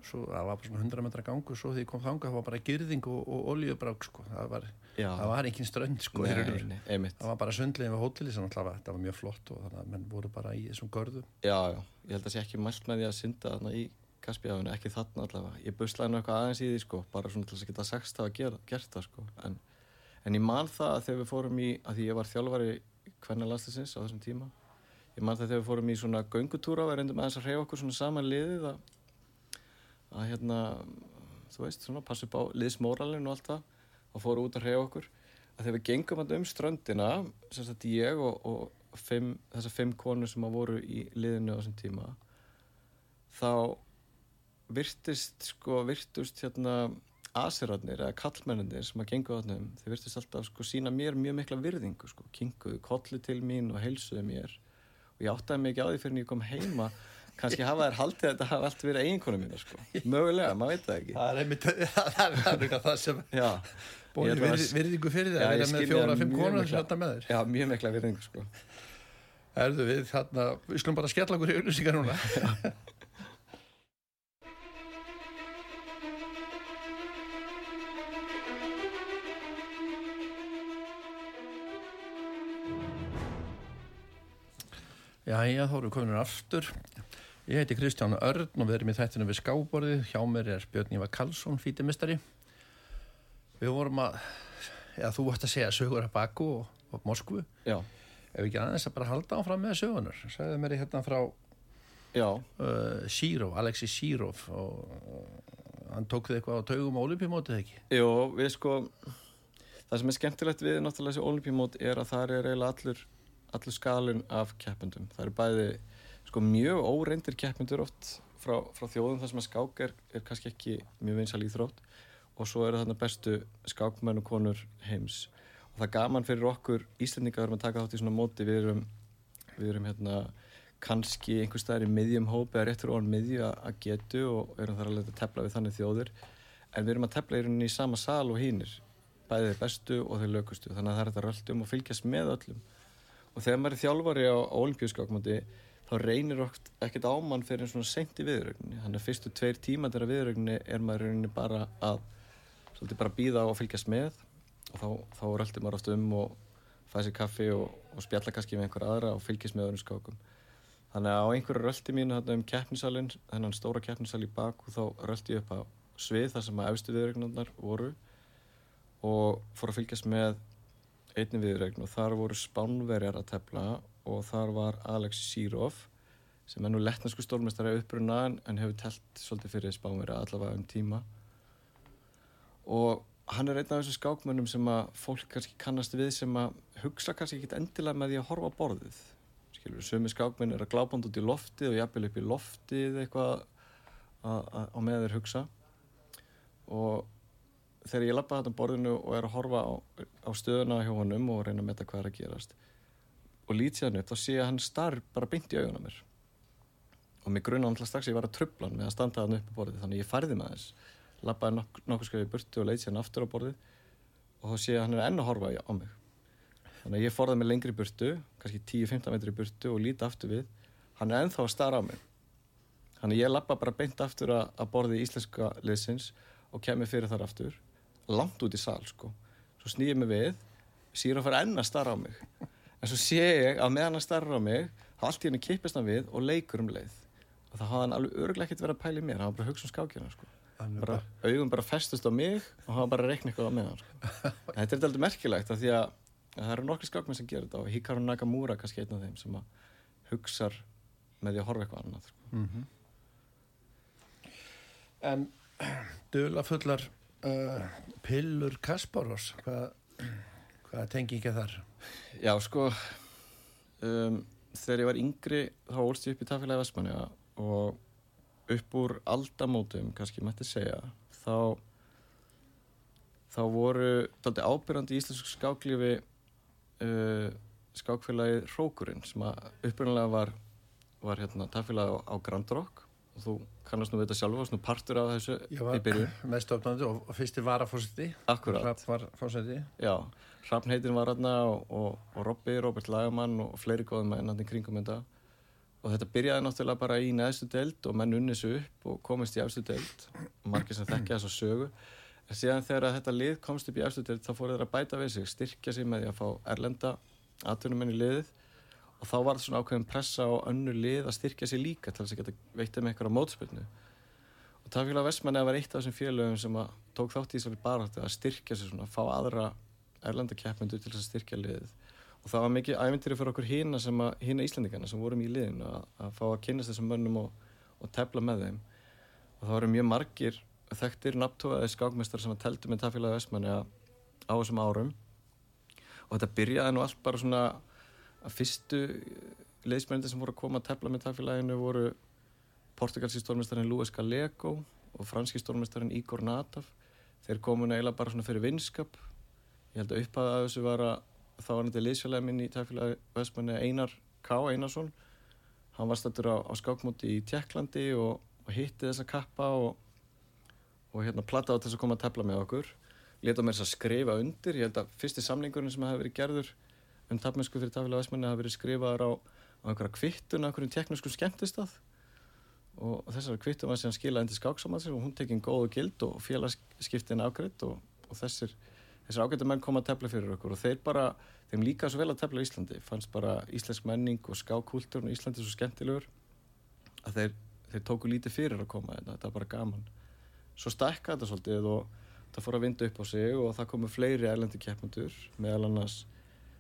Svo það var bara svona 100 metra gangur. Svo því ég kom þangað, það var bara girðing og, og olíubrák, sko. Það var, já, það var engin strönd, sko. nei, nei. Það var bara sundlegin við hóteli alltaf var, mjög flott og þannig að menn voru bara í þessum görðum. Já, já, ég held að sé ekki mælt með því að synda þarna í Kaspíafinu, ekki þarna allavega. Ég buslaði nú eitthvað aðeins í því, sko, bara svona til þess að geta sagst það að gera, gert það, sko. En, en ég man það að þegar við fórum í að því ég var þjálfari hvernig landslisins á þessum tíma ég man það þegar við fórum í svona göngutúra við reyndum aðeins að reyja okkur svona saman liðið að, að hérna þú veist, svona passa upp á liðsmóralin og allt það og fóru út að reyja okkur að þegar við gengum alltaf um ströndina sem sagt ég og, og fimm, þessar fimm konur sem að voru í liðinu á þessum tíma þá virtist sko, virtust hérna aðsirarnir eða kallmenninir sem að gengu á þannum þeir virtist alltaf sko sína mér mjög mikla virðingu sko, kinguðu kolli til mín og heilsuðu mér. Og ég áttaði ekki á því fyrir en ég kom heima kannski hafa þær haldið að þetta hafa allt verið eiginkonu mínu sko, mögulega, maður veit það ekki. Það er einmitt, <laughs> það er það, það sem bóðir að- virðingu fyrir Já, að vera með skil fjóra, það fimm mjög konur þetta með þér. Já, mjög mikla virðingu sko. Erðu við þarna, við skulum bara skella okkur í auðlýsingar núna. <laughs> Jæja, þá erum við komin aftur. Ég heiti Kristján Örn og við erum í þættinu við skáborðið. Hjá mér er Björn Ívar Karlsson, fítimistari. Við vorum að, eða þú vart að segja sögur af Baku og, og Moskvu. Já, Ef ekki aðeins að bara halda áfram með sögunar. Sæði mér hérna frá uh, Sírov, Alexi Sírov og uh, hann tók þið eitthvað á taugum á olimpíumótið ekki? Jó, við sko það sem er skemmtilegt við náttúrulega þessi olimpíumót er að það er eiginlega allur allur skalun af keppendum það eru bæði sko mjög óreindir keppendur oft frá, frá þjóðum þar sem að skák er, er kannski ekki mjög vinsal íþrótt. Og svo eru þarna bestu skákmenn og konur heims. Og það er gaman fyrir okkur Íslendingar að taka þátt í svona móti. Við erum, við erum hérna kannski einhver staðar í miðjum hópi eða réttur ofan miðju að- getu og erum þar alveg að tepla við þannig þjóðir. En við erum að tepla í rauninni í sama sal og hínir bæði þeir bestu og þeir lökustu. Þannig að það er þetta röldum og fylgjast með öllum. Og þegar maður er þjálfari á, olimpíuskákmóti þá reynir oft ekkert ámann fyrir en svona seint í viðrögninni þannig að fyrstu tveir tíma þegar viðrögninni er maður rauninni bara að svolítið bara býða á að fylgjast með og þá, þá röldur maður oft um og fæði sér kaffi og, og spjalla kannski með einhver aðra og fylgjast með öðrum skákum. Þannig að á einhverju röldi mínu þarna um keppnisalinn þennan stóra keppnisal í baku þá röldi ég upp á svið þar sem að efstu viðrögnarnar voru og fór að fylgjast með einni viðregn og þar voru spánverjar að tefla og þar var Alex Sírov sem er nú lettnarsku stórmestari uppruna en hefur telt svolítið fyrir spánverja allavega um tíma. Og hann er einn af þessum skákmönnum sem að fólk kannski kannast við sem að hugsa kannski ekki endilega með því að horfa á borðið. Skilur, sömu skákmenn er að gláband út í loftið og jafnvel upp í loftið eitthvað að- að- á með þeir hugsa. Og þegar ég lappa þetta borðinu og er að horfa á, á stöðuna hjá honum og reyna að metta hvað er að gerast og lít sér hann upp, þá sé ég að hann starr bara beint í augun á mér. Og mig grunna hann strax að ég var að trubla hann með að standa hann upp á borðið. Þannig ég færði með þess lappaði nok nokkuð skrifið í burtu og leit sér hann aftur á borðið. Og þá sé ég að hann er enn að horfa á mig. Þannig að ég forðaði mig lengri í burtu kannski 10-15 metri í burtu og líti aftur við. Hann er ennþá að stara á mig. Þannig að ég lappa bara beint aftur að, að borðið íslenska liðsins og kemur fyrir þar aftur. Langt út í sal sko. Svo snýði mig við, síra fara enn að starra á mig en svo sé ég að meðan hann starra á mig þá allt í henni kippist hann við og leikur um leið og það hafði hann alveg örglega ekkert verið að pæla í mér hann var bara að hugsa um skákjuna sko bara, augun bara festust á mig og hann var bara að reikna eitthvað á meðan sko. <laughs> þetta er alltaf merkilegt af því að, að það eru nokkri skákmenn sem gerir þetta og Hikaru Nakamura kannski einn af þeim sem að hugsar með því að horfa eitthvað annað sko. Mhm. En <clears throat> dula fullar uh, pillur Kasparos, hvað, hvað tengi ekki þar? Já, sko um, þegar ég var yngri þá ólst ég upp í tafélagi Vestmanni og upp úr aldamótum, kannski mætti segja þá þá voru daldi ábyrjandi í íslensku skáklífi uh, skákfélagi Hrókurinn sem að upprunalega var, var hérna, tafélagi á, á Grand Rock og þú kannast nú þetta sjálf og svona partur af þessu Ég var í byrjun meðstofnandi og, og fyrsti varafórseti. Akkurat. Rapp var fórseti. Já, Hrafn heitin var hérna og, og, og Robby, Robert Lagamann og fleiri góðum menn hann í kringum þetta og þetta byrjaði náttúrulega bara í neðstu deild og menn unni þessu upp og komist í efstu deild og margir sem þekkja þess að sögu en síðan þegar að þetta lið komst upp í efstu deild þá fóru þeir að bæta við sig, styrkja sig með því að fá erlenda atvinnumenn í liðið og þá var það svona ákveðin pressa á önnu lið að styrkja sig líka til þess að geta veitt með eitthvað á mótspilnu og Tafélag Vestmanni var eitt af þessum félögum sem að tók þátt í þessari baráttu að styrkja sig svona, fá aðra erlenda keppmyndu til þess að styrkja liðið. Og það var mikið ævindiri fyrir okkur að, hína Íslandingarna sem vorum í liðinu að, að fá að kynast þessum mönnum og, og tefla með þeim. Og það voru mjög margir þekktir nabtóaði skákmestar sem að teldu með tafélagi Vestmanni á þessum árum. Og þetta byrjaði nú allt bara svona að fyrstu liðsmennir sem voru að koma að tefla með tafélaginu voru portugalski stórmestarinn Luis Gallego og franski stórmestarinn Igor Nataf. Þeir komu neila bara svona fyrir vinskap. Ég held að upphæða að þessu var að þá var þetta liðsfélagi minn í tafélagi Vestmanni Einar K. Einarsson hann var stættur á, á skákmóti í Tjekklandi og, og hitti þessa kappa og, og hérna plattaði þess að koma að tefla með okkur. Leta mér þess að skrifa undir. Ég held að fyrsti samlingurinn sem hafi verið gerður um tapmennsku fyrir tafélagi Vestmanni hafi verið skrifaður á, á einhverja kvittun á einhverjum teknískum skemmtistað. Og, þessari kvittum var síðan skilað indi skáksamannsir og hún tekinn góðu gild og félagskiptin afgreitt og, og þessir, þessir ágættu menn kom að tefla fyrir okkur. Og þeir bara, þeim líka svo vel að tefla í Íslandi, fannst bara íslensk menning og skákúltúrn í Íslandi svo skemmtilegur að þeir, þeir tóku lítið fyrir að koma þetta, þetta var bara gaman. Svo stekka þetta svolítið og það fór að vinda upp á sig og það komu fleiri erlendi keppmundur meðal annars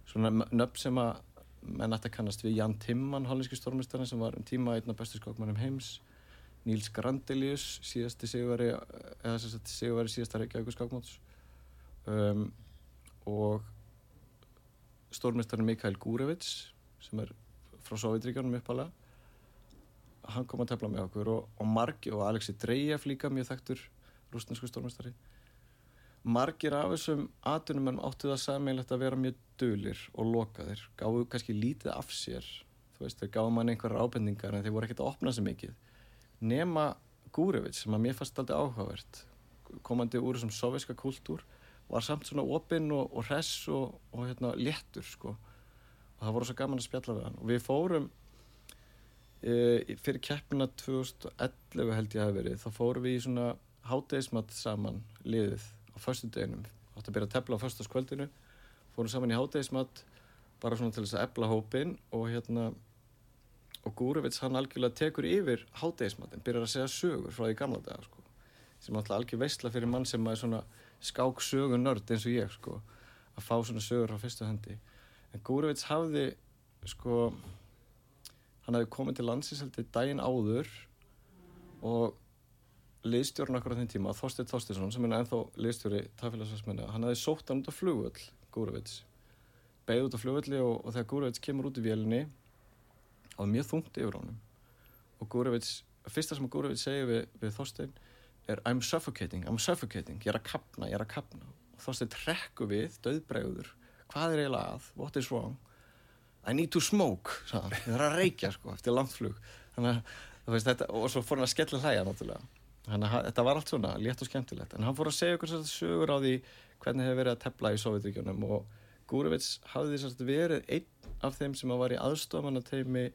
svona nöfn sem að menn ætti að kannast við. Jan Timman, hollandski stórmestari sem var um tíma einna bestu skákmannum heims. Níls Grandelius síðasti sigurveri eða sigurveri síðasta Reykjavík skákmáts um, og stórmestarinn Mikael Gúrevits sem er frá Sovjetríkjónum uppalega hann kom að tefla með okkur og, og margi og Alexi Drejev líka mjög þekktur rúsnarsku stórmestari margir af þessum atunum áttu það sammeilegt að vera mjög dölir og lokaðir gáðu kannski lítið af sér þú veist, þeir gáðu mann einhverjar ábendingar en þeir voru ekkert að opna sér mikið. Nema Gúrevits sem að mér fannst alltaf áhugavert komandi úr þessum soviska kultúr var samt svona opinn og, og hress og, og hérna, léttur sko. og það voru svo gaman að spjalla við hann. Og við fórum e, fyrir keppina 2011 held ég að verið þá fórum við í svona hátegismat saman liðið á förstu deginum átti að byrja að tefla á förstaskvöldinu fórum saman í hátegismat bara svona til þess að ebla hópin og hérna og Gúruvits hann algjörlega tekur yfir hátegismatin, byrjar að segja sögur frá því gamla daga sko. sem alltaf algjör veistla fyrir mann sem er svona skák sögunörd eins og ég sko, að fá svona sögur á fyrstu hendi. En Gúruvits hafði sko hann hefði komið til landsins heldur daginn áður og liðstjórn okkur á þenn tíma, Þorstein Þorsteinsson sem er ennþá liðstjóri tafélagsvæsmenni hann hefði sótt hann út á flugvöll Gúruvits beigð út á flugvölli og, og þegar Gúruvits kemur út í vélinni það var mjög þungt yfir honum. Og Gurevits, fyrsta sem Gurevits segir við, við Þorstein er I'm suffocating, I'm suffocating, ég er að kapna, ég er að kapna og Þorstein trekku við, döðbregður hvað er eiginlega að, what is wrong? I need to smoke það er að reykja sko, eftir langflug þannig að veist, þetta, og svo fór hann að skella hlæja náttúrulega þannig að þetta var allt svona létt og skemmtilegt. En hann fór að segja okkur svona sögur á því hvernig hefur verið að tepla í Sovjetvíkjunum og Gurevits hafði því verið einn af þeim sem var í aðstofamannateimi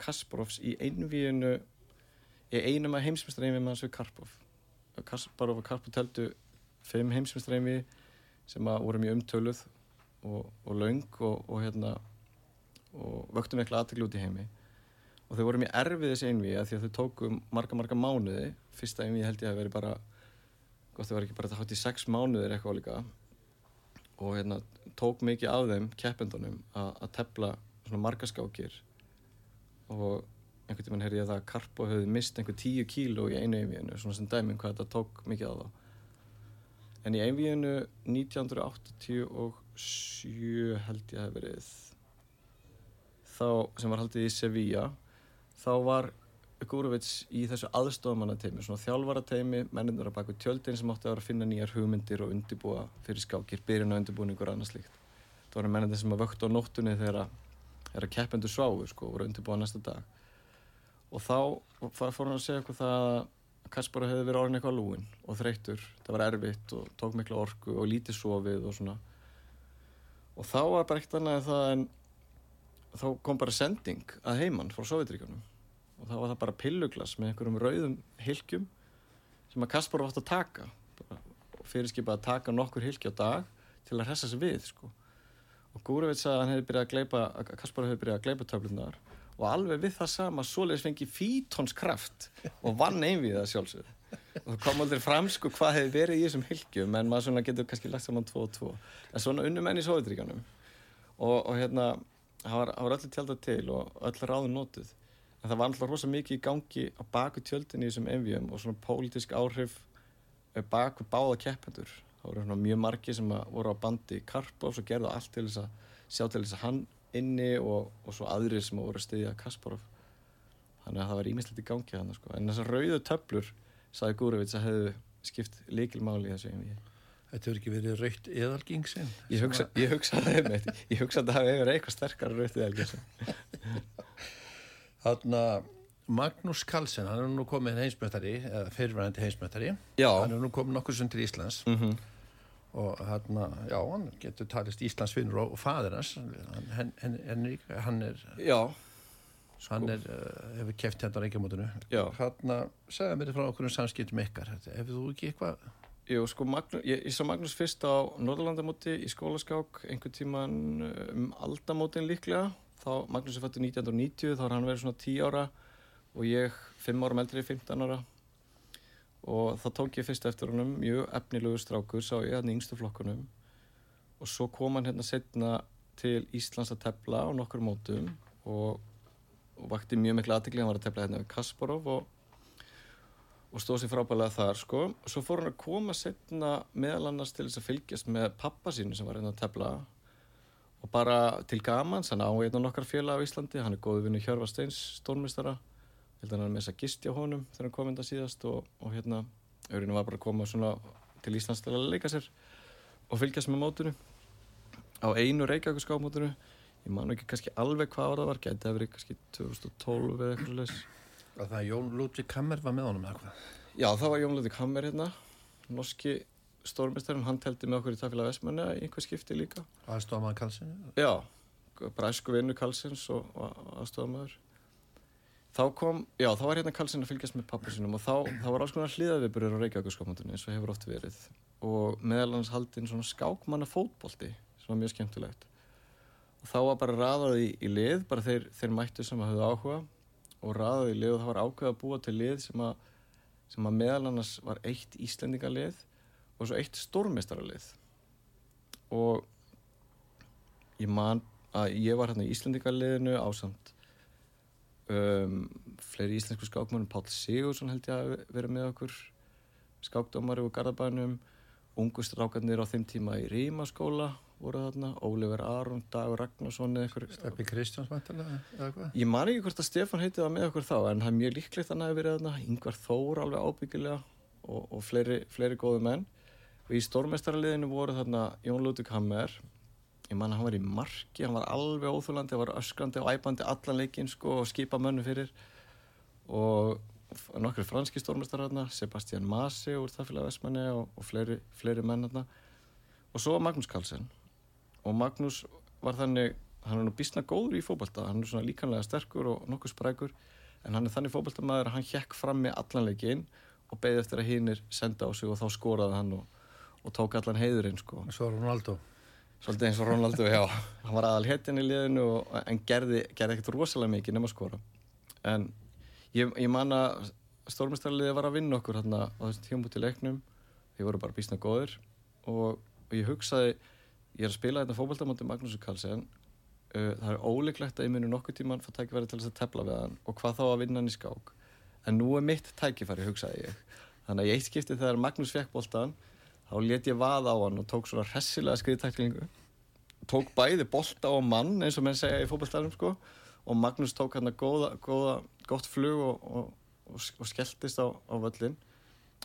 Kasparovs í einvíinu í einum af heimsmyndstræmi með hans við Karpov. Kasparov og Karpov teldu fimm heimsmyndstræmi sem voru mjög umtöluð og, og laung og, og hérna og vöktum eitthvað aðteglu út í heimi og þau voru mjög erfið þessi einví að því að þau tóku marga marga mánuði. Fyrsta einví held ég að veri bara gott þau var ekki bara það hátt í sex mánuðir eitthvað líka. Og hérna tók mikið af þeim keppendunum að tefla svona margaskákir og einhvern tímann heyrði ég að það að Karpo hefði mist einhver tíu kíló í einu einvíðinu svona sem dæminn hvað þetta tók mikið á það en í einvíðinu 1987 held ég að verið þá sem var haldið í Sevilla þá var Gúruvits í þessu aðstofamannateimi svona þjálfarateimi, mennindur að baka tjöldin sem átti að vera að finna nýjar hugmyndir og undibúa fyrir skákir, byrjun og undibúningur og annað slíkt. Það voru mennindur sem að vöktu á nóttunni þegar að keppendur sváu sko og voru undirbúið næsta dag. Og þá fór hann að segja eitthvað það að Kaspar hefði verið orðin eitthvað lúin og þreytur, það var erfitt og tók miklu orku og lítið sofið og svona. Og þá var bara eitt annað það en þá kom bara sending að heimann frá Sovjetríkanum og þá var það bara pilluglas með einhverjum rauðum hilkjum sem að Kaspar var átt að taka. Og fyrirskipa að taka nokkur hilki á dag til að hressa sig við sko. Og Gúruvits að hann hefði byrjað að gleipa að Kaspar hefði byrjað að gleipa töflunar og alveg við það sama svoleiðis fengi fítonskraft og vann einvið það sjálfsög og það kom aldrei fram sko hvað hefði verið í þessum hylgjum en maður svona getur kannski lagt saman tvo og tvo. En svona unnum enn í Sovjetríkanum og, og hérna það var, var öllu tjálta til og öllu ráðun notuð en það var alltaf rosa mikið í gangi á baku tjöldin í þessum envíum og svona pólitísk áhrif eh, baku báða keppendur það voru svona mjög margi sem voru á bandi Karpov og gerðu allt til þess að sjá til þess að hann inni og, og svo aðrir sem voru að styðja Kasparov þannig að það var ímislegt í gangi þannig sko. en þessar rauðu töflur sagði Gúruvits að hefðu skipt líkilmáli í þessu einvíi Þetta hefur ekki verið raukt eðalgingsinn. Ég hugsa, að það hefur eitthvað sterkara rautið elgjörn. <laughs> Þannig að Magnús Carlsen, hann er nú komið heimsmjöntari, eða fyrirvæðandi heimsmjöntari. Já. Hann er nú komið nokkur sem til Íslands Mm og hann, já, hann getur talist Íslandsvinnur og fadir hans. Hann, hann, hann, er- hann er, Já, hann er, uh, hefur keft hérna á reykjamótinu. já. Hann segja mér frá okkur um samskiptum ykkar. Hefur þú ekki eitthvað? Jú, sko, Magnús, ég, ég sá Magnús fyrst á Norðurlandamóti í skólaskák einhvern tíman um aldamótin líklega. Þá, Magnús er fættur 1990, þá har hann verið svona 10 ára og ég 5 ára meldri, 15 ára. Og þá tók ég fyrst eftir honum, mjög efnilegu strákur, sá ég hann í yngstu flokkunum. Og svo kom hann hérna setna til Íslands að tefla á nokkur mótum og, og vakti mjög miklu aðtekli, hann var að tefla hérna við Kasparov og og stóð sér frábælega þar sko. Svo fór hann að koma setna meðal annars til þess að fylgjast með pappa sínu sem var hérna að tefla og bara til gamans, hann á einn og nokkar félag á Íslandi, hann er góðu vinnu Hjörvar Steins stórmistara, held að hann er með þess að gistja honum þegar hann kom enda síðast og, og hérna, öðrinu var bara að koma svona til Íslands til að leika sér og fylgjast með mótinu. Á einu Reykjavík skápmótinu ég man ekki kannski alveg hvað ára það var gæti að verið kannski 2012 eða eitthvað leys Að það Jón Ludvig Kammer var með honum eða hvað? Já, það var Jón Ludvig Hammer hérna, norski stórmestarinn, hann teldi með okkur í Tafélag Vestmanna í einhver skipti líka. Aðstofamaður Karlsson? Já, bara æsku vinnu Karlsins og, aðstofamöður. Þá kom, já, þá var hérna Karlsson að fylgjast með pappa sinum og þá, þá var alls konar hliðaviburur á Reykjavíkurskapmótunni eins og hefur oft verið og meðal hans haldinn svona skákmanna fótbolti sem var mjög skemmtilegt. Og þá var bara raðað í, í lið, bara þeir, þeir mættu sem að höfðu áhuga og raðað í lið og það var ákveð að búa til lið sem að, sem að meðal annars var eitt Íslendingalið og svo eitt stórmestaralið og ég man að ég var hérna í Íslendingaliðinu ásamt um, fleiri íslensku skákmannum Páll Sigursson held ég að verið með okkur skákdómari úr Garðabænum. Ungu strákarnir á þeim tíma í Rímaskóla voru þarna, Ólífer Aron, Dagur Ragnarsson eða eitthvað Steppi Kristjáns vantilega eða hvað? Ég man ekki hvort að Stefán heitið það með okkur þá en það er mjög líklegt að hann hafi verið þarna. Ingvar Þór alveg ábyggilega og, og fleiri, fleiri góðu menn og í stórmestaraliðinu voru þarna Jón Ludvig Hammer. Ég man að hann var í marki, hann var alveg óþúlandi hann var öskrandi og æpandi allan leikinn sko, og skipa mönnu fyrir. Og nokkru franski stórmestar þarna Sebastian Masi úr Þafélag Vestmanni og, og fleiri, fleiri menn þarna. Og svo Magnús Carlsen. Og Magnús var þannig hann er nú bísna góður í fótbolta hann er svona líkanlega sterkur og nokkuð sprækur en hann er þannig fótboltamæður að hann hjekk fram með allan leikinn og beði eftir að hinnir senda á sig og þá skoraði hann og, og tók allan heiðurinn sko. Svo Ronaldo. svolítið eins og Ronaldo, já. Hann var aðal hettin í liðinu og, en gerði, gerði ekkert rosalega mikið nema skora. En ég, ég man að stórmestarliði var að vinna okkur hérna á þessum tímum út í leiknum. Þeir voru bara bísna góðir. Og, og ég hugsaði ég er að spila þetta fókbaltamóti Magnús Karlsson uh, það er óleiklegt að ég muni nokkuð tíman fá tækifæri til þess að tefla við hann og hvað þá að vinna hann í skák. En nú er mitt tækifæri, hugsaði ég. Þannig að í eitt skipti þegar Magnús fekk boltan þá let ég vaða á hann og tók svona hressilega skriðtæklingu. Tók bæði bolta og mann eins og menn segja í fókbaltarum sko. Og Magnús tók hann að góða, góða gott flug og, og, og, og skelltist á, á völlin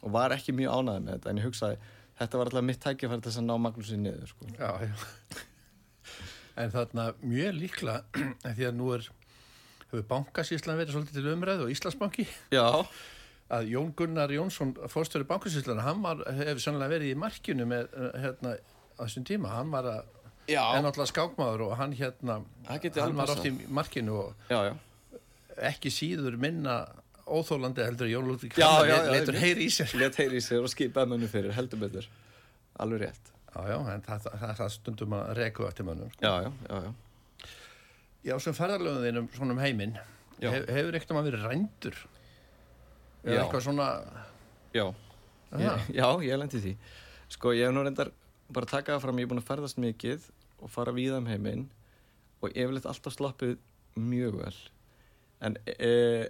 og var ekki mjög ánæði með þetta en ég hugsaði þetta var alltaf mitt tækifæri til þess að ná Magnúsi niður sko. Já, já. En þarna mjög líkla, <clears throat> því að nú er, hefur bankasíslan verið svolítið til umræðu og Íslandsbanki, Já, að Jón Gunnar Jónsson, fórstöru bankasíslan, hann var, hefur sannlega verið í markinu með, eh, hérna, á þessum tíma, hann var að, en náttúrulega skákmaður og hann hérna, hann var oft í markinu og já, já. ekki síður minna óþólandi heldur Jón Lúðvík einmitt. heyri í sér Let heyri í sér og skipaði mönnum fyrir, heldur betur. Alveg rétt. Já, já, en það, það, það, stundum að reka eftir mönnum sko. Já, já, já, já. Já, sem ferðarlöðum þínum svona um heiminn hefur ekkert um að verið rændur eða eitthvað svona Já, ég, <laughs> já, ég lendi því. Sko, ég hef nú reyndar bara takað fram, ég er búin að ferðast mikið og fara víða um heiminn og yfirleitt alltaf sloppið mjög vel. En e,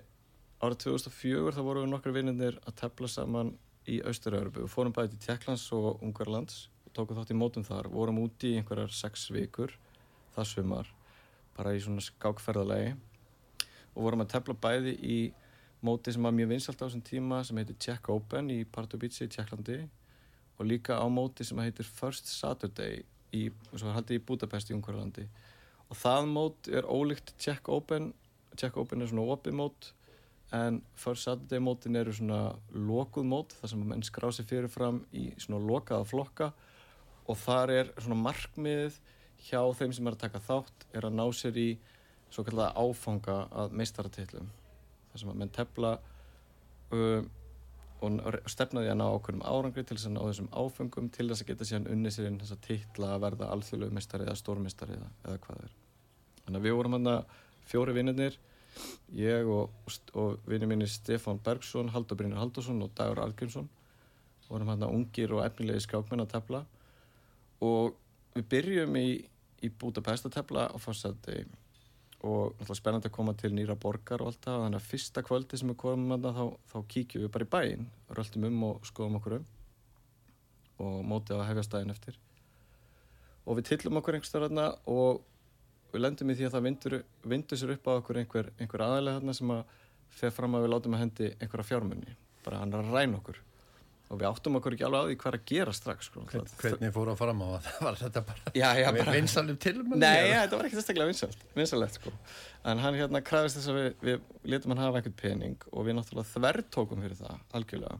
árið 2004 þá vorum við nokkru vinnir að tefla saman í Austur-Európu við fórum bæði til Tjekklands og Ungarlands og tókum þátt í mótum þar, vorum úti í einhverjar sex vikur það sumar bara í svona skákferðalegi og vorum að tefla bæði í móti sem var mjög vinsalt á þessum tíma sem heitir Czech Open í Pardubice í Tjekklandi og líka á móti sem heitir First Saturday í, sem var haldið í Budapest í Ungverðalandi og það mót er ólíkt Czech Open Czech Open er svona opið mót en First Saturday mótin eru svona lokuð mót þar sem menn skrá sig fyrirfram í svona lokaða flokka. Og þar er svona markmiðið hjá þeim sem er að taka þátt er að ná sér í svo kallega áfanga að meistaratillum þar sem að menn tefla um, og stefnaði að ná ákveðum árangri til þess að ná þessum áfengum til þess að geta síðan unni sér inn þess að titla að verða alþjóðlegu meistari eða stórmeistari eða, eða hvað það er. Þannig að við vorum hann að fjóri vinnirnir ég og, og vinnir minni Stefán Bergsson, Haldur Brynjar Haldursson og Dagur Argrímsson vorum hann að ungir og efnilegi skákmenn að tefla. Og við byrjum í, í Budapest að tefla á fórsætti og spennandi að koma til nýra borgar og allt það, þannig að fyrsta kvöldi sem við komum að þá, þá kíkjum við bara í bæinn röldum um og skoðum okkur um og mótið að hefja stæðin eftir. Og við tillum okkur einhverstað þarna og við lendum í því að það vindur, vindur sér upp á okkur einhver, einhver aðalega þarna sem að fer fram að við látum að hendi einhverja fjármunni bara hann er að ræna okkur og við áttum okkur ekki alveg á því hvað er að gera strax sko. Hvern, hvernig fóru að fram á <laughs> það var þetta bara já, já, bara... vinsalum tilmæli Nei, ja, þetta var ekki þessaklega vinsalt vinsalegt sko. En hann hérna kræfist þess að við, við letum hann hafa einhvern pening og við náttúrulega þvertókum fyrir það algjörlega.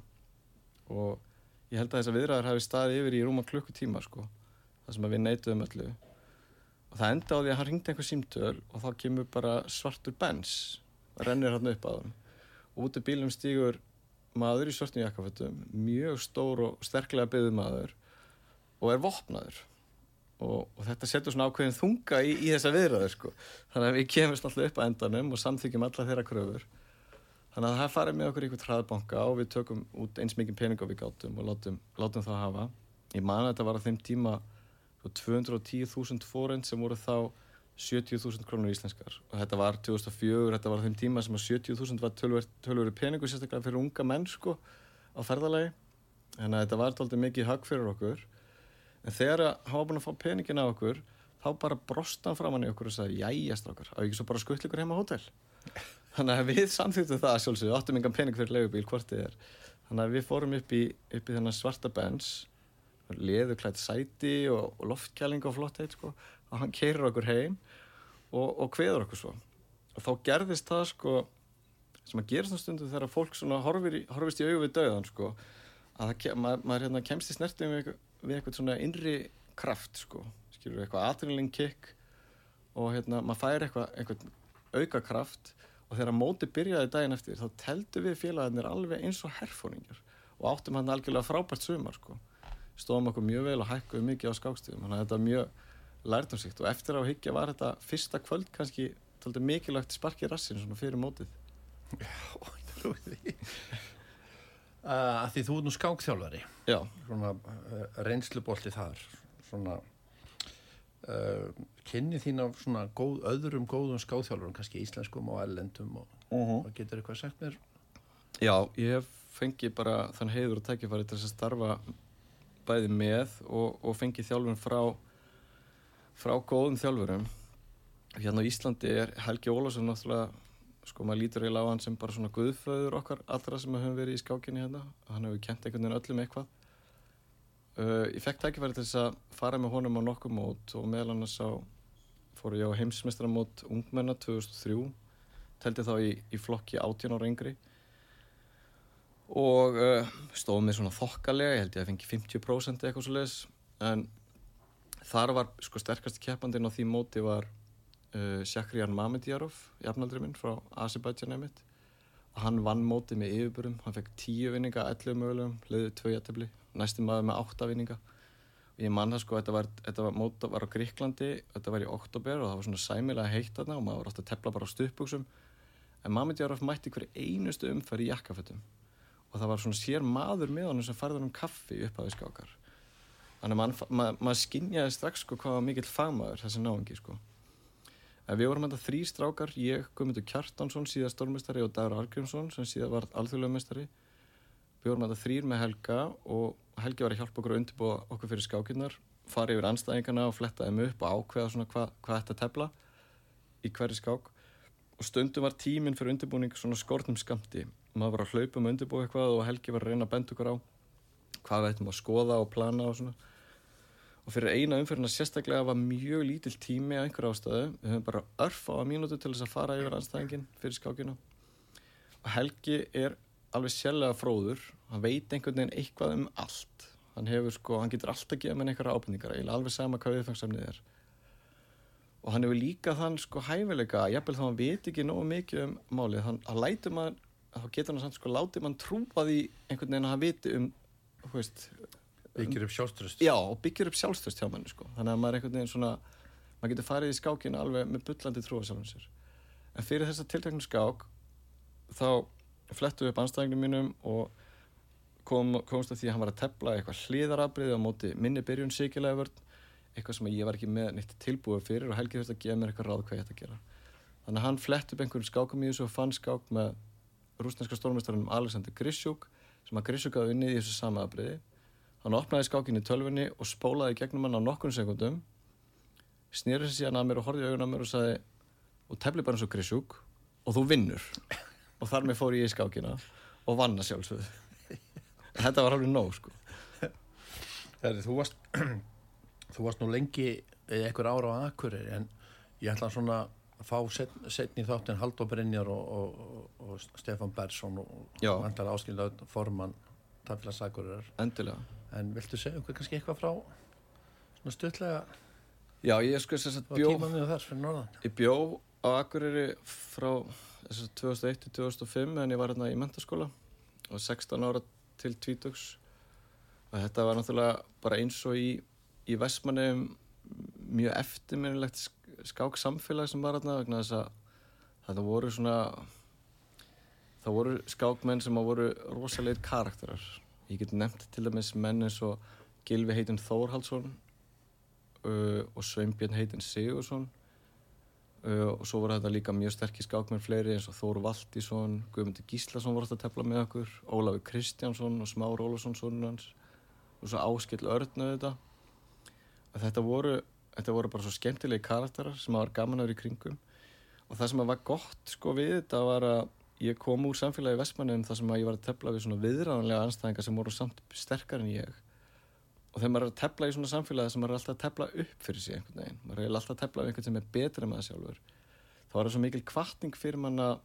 Og ég held að þess að viðræður hafi staðið yfir í rúma klukkutíma sko það sem að við neituðum öllu. Og það enda á því að hann ringdi einhver símtöl og þá kemur bara svartur bens rennir hann upp að maður í svartum jakkafötum mjög stór og sterklega byggðu maður og er vopnaður. Og, og þetta setur svona ákveðin þunga í, í þessa viðræður sko. þannig að við kemumst alltaf upp að endanum og samþykjum alla þeirra kröfur. Þannig að það farið með okkur í einhvern hraðbanka og við tökum út eins mikið pening og við gátum og látum, látum það hafa. Ég man að þetta var á þeim tíma 210.000 fórend sem voru þá 70.000 krónur íslenskar. Og þetta var 2004, þetta var þeim tíma sem að 70.000 var tölveri peningu sérstaklega fyrir unga menn sko á ferðalagi. Þannig að þetta var tóltið mikið högg fyrir okkur. En þegar hann var búin að fá peningin á okkur þá bara brosta hann fram hann í okkur og sagði jæja strákar, á ekki svo bara skuttl ykkur heima á hótel? <laughs> Þannig að við samþýttum það sjálfsögðu, áttum engan pening fyrir leigubíl hvort þið er. Þannig að við fórum upp í, upp í þennan svarta bens leðuklætt sæti og, og loftkjæling og flott heit sko og hann keirir okkur heim og, og kveður okkur svo. Og þá gerðist það sko sem að gerast á stundu þegar fólk horfir horfist í auðu við döðan sko að það, maður, maður hérna, kemst í snertum við, við eitthvað svona innri kraft sko skilur við eitthvað adrenalin kick og hérna maður fær eitthvað, eitthvað auka kraft og þegar móti byrjaði daginn eftir þá teldu við félagarnir alveg eins og herfóningar og áttum hann algjörlega frábært sumar sko. Stóðum okkur mjög vel og hækkuðum mikið á skákstíðum þannig að þetta er mjög lærdomsíkt og eftir á higgja var þetta fyrsta kvöld kannski tóltið mikilvægt sparki rassin svona fyrir mótið. <laughs> Uh, að því þú er nú skákþjálfari. Já, svona uh, reynslubolti þar. Svona uh, kynni þín af svona góð, öðrum góðum skákþjálfurum kannski íslenskum og ellendum og, og getur eitthvað sagt mér? Já ég hef fengið bara þann heiður og tækifæri til að starfa bæði með og, og fengið þjálfun frá frá góðum þjálfurum. Hérna á Íslandi er Helgi Ólafsson náttúrulega sko maður lítur eiginlega á hann sem bara svona guðföður okkar allra sem hefur verið í skákinni hérna. Hann hefur kent einhvern veginn öllum eitthvað. Uh, ég fekk tækifæri til þess að fara með honum á nokkuð mót og meðal annars á fóru ég á heimsmestramót ungmenna 2003 teldi þá í, í flokki 18 ára yngri. Og uh, stóð mér svona þokkalega, ég held ég að fengi 50% eitthvað svo leiðis en þar var sko sterkast keppandinn á því móti var uh, Shakriyan Mamedjarov jafnaldri minn frá Azerbaijan einmitt. Og hann vann móti með yfirbúrum hann fekk 10 vinninga, 11 mögulegum leiðið 2 jættabli, næstum maður með 8 vinninga. Og ég mann það sko þetta var, þetta var móta var á Gríklandi þetta var í oktober og það var svona sæmilega heitt þarna og maður var alltaf að tepla bara á stuðbuksum en Mamedjarov mætti hverju einustu umferð í jakkafötum. Og það var svona sér maður með honum sem farði honum kaffi upp á því skákar þannig að maður ma, ma skinnjaði strax sko hvað mikill fagmaður þessi náingi sko. En við vorum þetta þrý strákar, ég, Guðmundur Kjartansson síðan stórmestari og Dagur Argrímsson sem síðan var alþjóðlega mestari við vorum þetta þrýr með Helga og Helgi var að hjálpa okkur að undirbúa okkur fyrir skákinnar fara yfir anstæðingarna og fletta þeim upp og ákveða svona hvað hva þetta tefla í hverju skák. Og stundum var tíminn fyrir undirbúning svona skortnum skamti maður var að hlaupa um að undirbúa eitthvað og Helgi var að reyna að benda okkur á hvað við ættum að skoða og plana og svona og fyrir eina umfyrirna sérstaklega var mjög lítill tími að einhver ástöðu við höfum bara örf á að mínútu til þess að fara yfir anstæðingin fyrir skákina. Og Helgi er alveg sjálflega fróður. Hann veit einhvern veginn eitthvað um allt. Hann hefur sko, hann getur alltaf gefið með einhverja ábyrningar alveg sama hvað viðfangsamnið er. Og hann hefur líka þann sko hæfileika jafnvel þá hann veit ekki nógu mikið um málið hann, hann lætur maður þá getur hann sann sko látið mann trúa því einhvern veginn að hann viti um veist, byggir upp sjálfströst já byggir upp sjálfströst hjá manni sko. Þannig að maður einhvern veginn svona maður getur farið í skákinu alveg með bullandi trúa sjálfum sér. En fyrir þessa tilteknum skák þá flettu upp anstæðingum mínum og kom, komst að því að hann var að tepla eitthvað hliðarabrið á móti minni byrjun síkilega vörn eitthvað sem ég var ekki með neitt tilbúið fyrir og Helgi þurfti að gefa mér eitthvað ráð hvað ég ætti að gera. Þannig að hann flett upp einhverjum skákum í þessu og fann skák með rúsneska stórmestarunum Alexander Grishuk sem að Grishuk hafði unnið í þessu sama abriði hann opnaði skákin í tölfunni og spólaði gegnum hann á nokkun sekundum snýrið sér síðan að mér og horfið augun á mér og sagði og tefli bara eins og Grishuk og þú vinnur. Og þar með fór ég í skákina og vanna sjálfsögðu. <laughs> Þetta var alveg nóg sko. Þegar þú varst <clears throat> þú varst nú lengi eitthvað ára á Akureyri en ég ætla svona að fá setn, setn í þáttin Haldur Brynjar og, og, og Stefan Bersson og vantar áskiljaður formann Tafélags Akureyrar. Endilega. En viltu segja okkur kannski eitthvað frá svona stutlega já ég sko þess að bjó ég bjó á Akureyri frá þess að 2001 til 2005 en ég var hérna í mentaskóla og 16 ára til 20 og þetta var náttúrulega bara eins og í, í Vestmanneum mjög eftirminnilegt skák samfélag sem var hérna vegna þess að þetta voru svona það voru skákmenn sem voru rosalegir karakterar. Ég get nefnt til dæmis menn eins og Gilvi heitinn Þórhaldsson uh, og Sveinbjörn heitinn Sigursson uh, og svo voru þetta líka mjög sterkir skákmenn fleiri eins og Þóru Valdísson Guðmundur Gíslason voru þetta að tefla með okkur Ólafur Kristjánsson og Smár Ólafsson sonur hans og svo Áskill Örn að þetta voru, þetta voru bara svo skemmtilegi karakterar sem var gaman að vera í kringum. Og það sem var gott sko við þetta var að ég kom úr samfélagi Vestmannum þar sem að ég var að tefla við svona viðræðanlega anstæðingar sem voru samt sterkar en ég. Og þegar maður er að tefla í svona samfélagi sem maður er alltaf að tefla upp fyrir sig einhvern veginn maður er alltaf að tefla við einhvern sem er betri með það sjálfur þá er það svo mikil kvartning fyrir mann að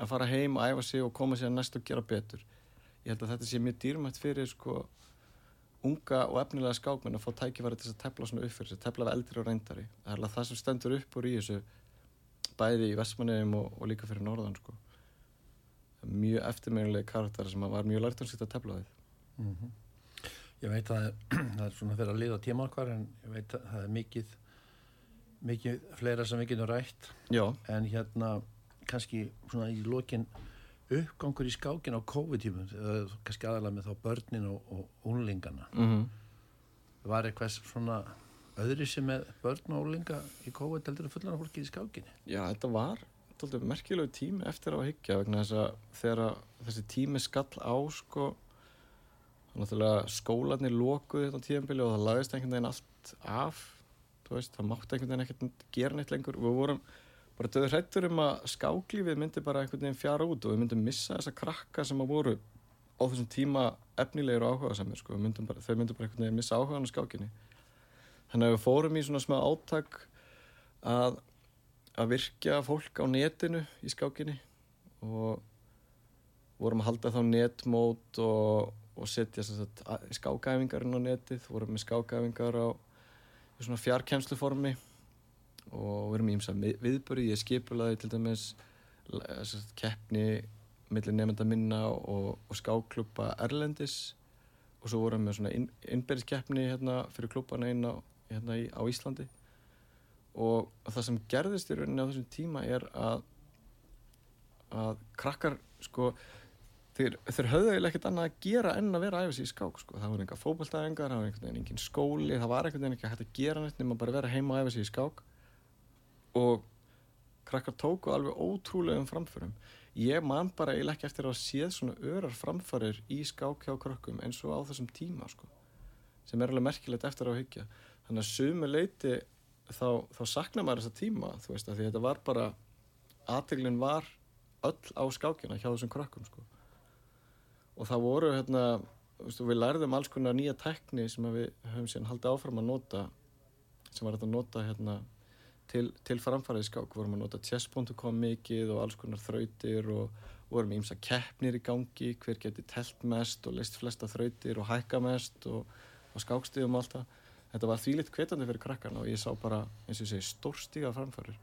að fara heim og æfa sig og koma sér næst og gera betur. Ég held að þetta sé mjög dýrmætt fyrir sko unga og efnilega skákmenn að fá tækifæri til að tefla svona upp fyrir sig, tefla við eldri og reyndari. Það er alveg það sem stendur upp úr í þessu bæði í Vestmanneum og, og líka fyrir Norðan sko mjög eftirminnilegi karakter sem var mjög lært um sitt að tefla við ég veit að það er <clears throat> svona fyrir að liða tíma okkar en ég veit að það er mikið mikið fleira sem við getum rætt. Já, en hérna kannski svona í lokin uppgangur í skákin á COVID-tímum kannski aðalega með þá börnin og, og únlingana mm var eitthvað svona öðri sem með börn og únlinga í COVID heldur að fullan af fólki í skákinni? Já, þetta var tóltið merkilegu tími eftir á að hyggja vegna þess að þegar þessi tími skall á sko skólanir lokuðu þetta tíðanbili og það lagðist einhvern veginn allt af veist, það mátti einhvern veginn ekkert gera neitt lengur við vorum bara döður hrættur um að skáklífið myndi bara einhvern veginn fjara út og við myndum missa þessa krakka sem að voru á þessum tíma efnilegir og áhuga samir sko. Myndum bara, þau myndum bara einhvern veginn missa áhugaðan á skákinni þannig að við fórum í svona smá átak að, að virkja fólk á netinu í skákinni og vorum að halda þá netmót og, og setja skákæfingarinn á netið vorum með skákæfingar á svona fjarkensluformi og í ímsa viðböri ég skipulaði til dæmis sagt, keppni millir nefnda minna og, og skákklubba Erlendis og svo vorum við svona inn, innbyrðiskeppni hérna fyrir klubbana inn á, hérna á Íslandi og það sem gerðist í rauninni á þessum tíma er að að krakkar sko þeir, þeir höfðu eiginlega ekkert annað að gera en að vera sig í skák sko. það var enga fókbaltæðingar, það var einhvern veginn engin skóli það var einhvern veginn ekki hægt að gera neitt nema bara vera heima sig í skák og krakkar tóku alveg ótrúlegum framförum ég man bara eiginlega ekki eftir að séð svona örar framfærir í skák hjá krökkum eins og á þessum tíma sko. sem er alveg merkilegt eftir að hyggja þannig að þá, þá sakna maður þessa tíma þú veist að þetta var bara aðteglinn var öll á skákina hjá þessum krökkum sko. og það voru hérna, veistu, við lærðum alls konar nýja tekni sem við höfum síðan haldið áfram að nota sem var að nota hérna, til, til framfæraði skák vorum að nota chess.com mikið og alls konar þrautir og vorum ímsa keppnir í gangi hver geti telt mest og leist flesta þrautir og hækka mest og, og skákstíðum og allt það þetta var þvílitt kvetandi fyrir krakkarna og ég sá bara eins og ég segi stórstíga framfærir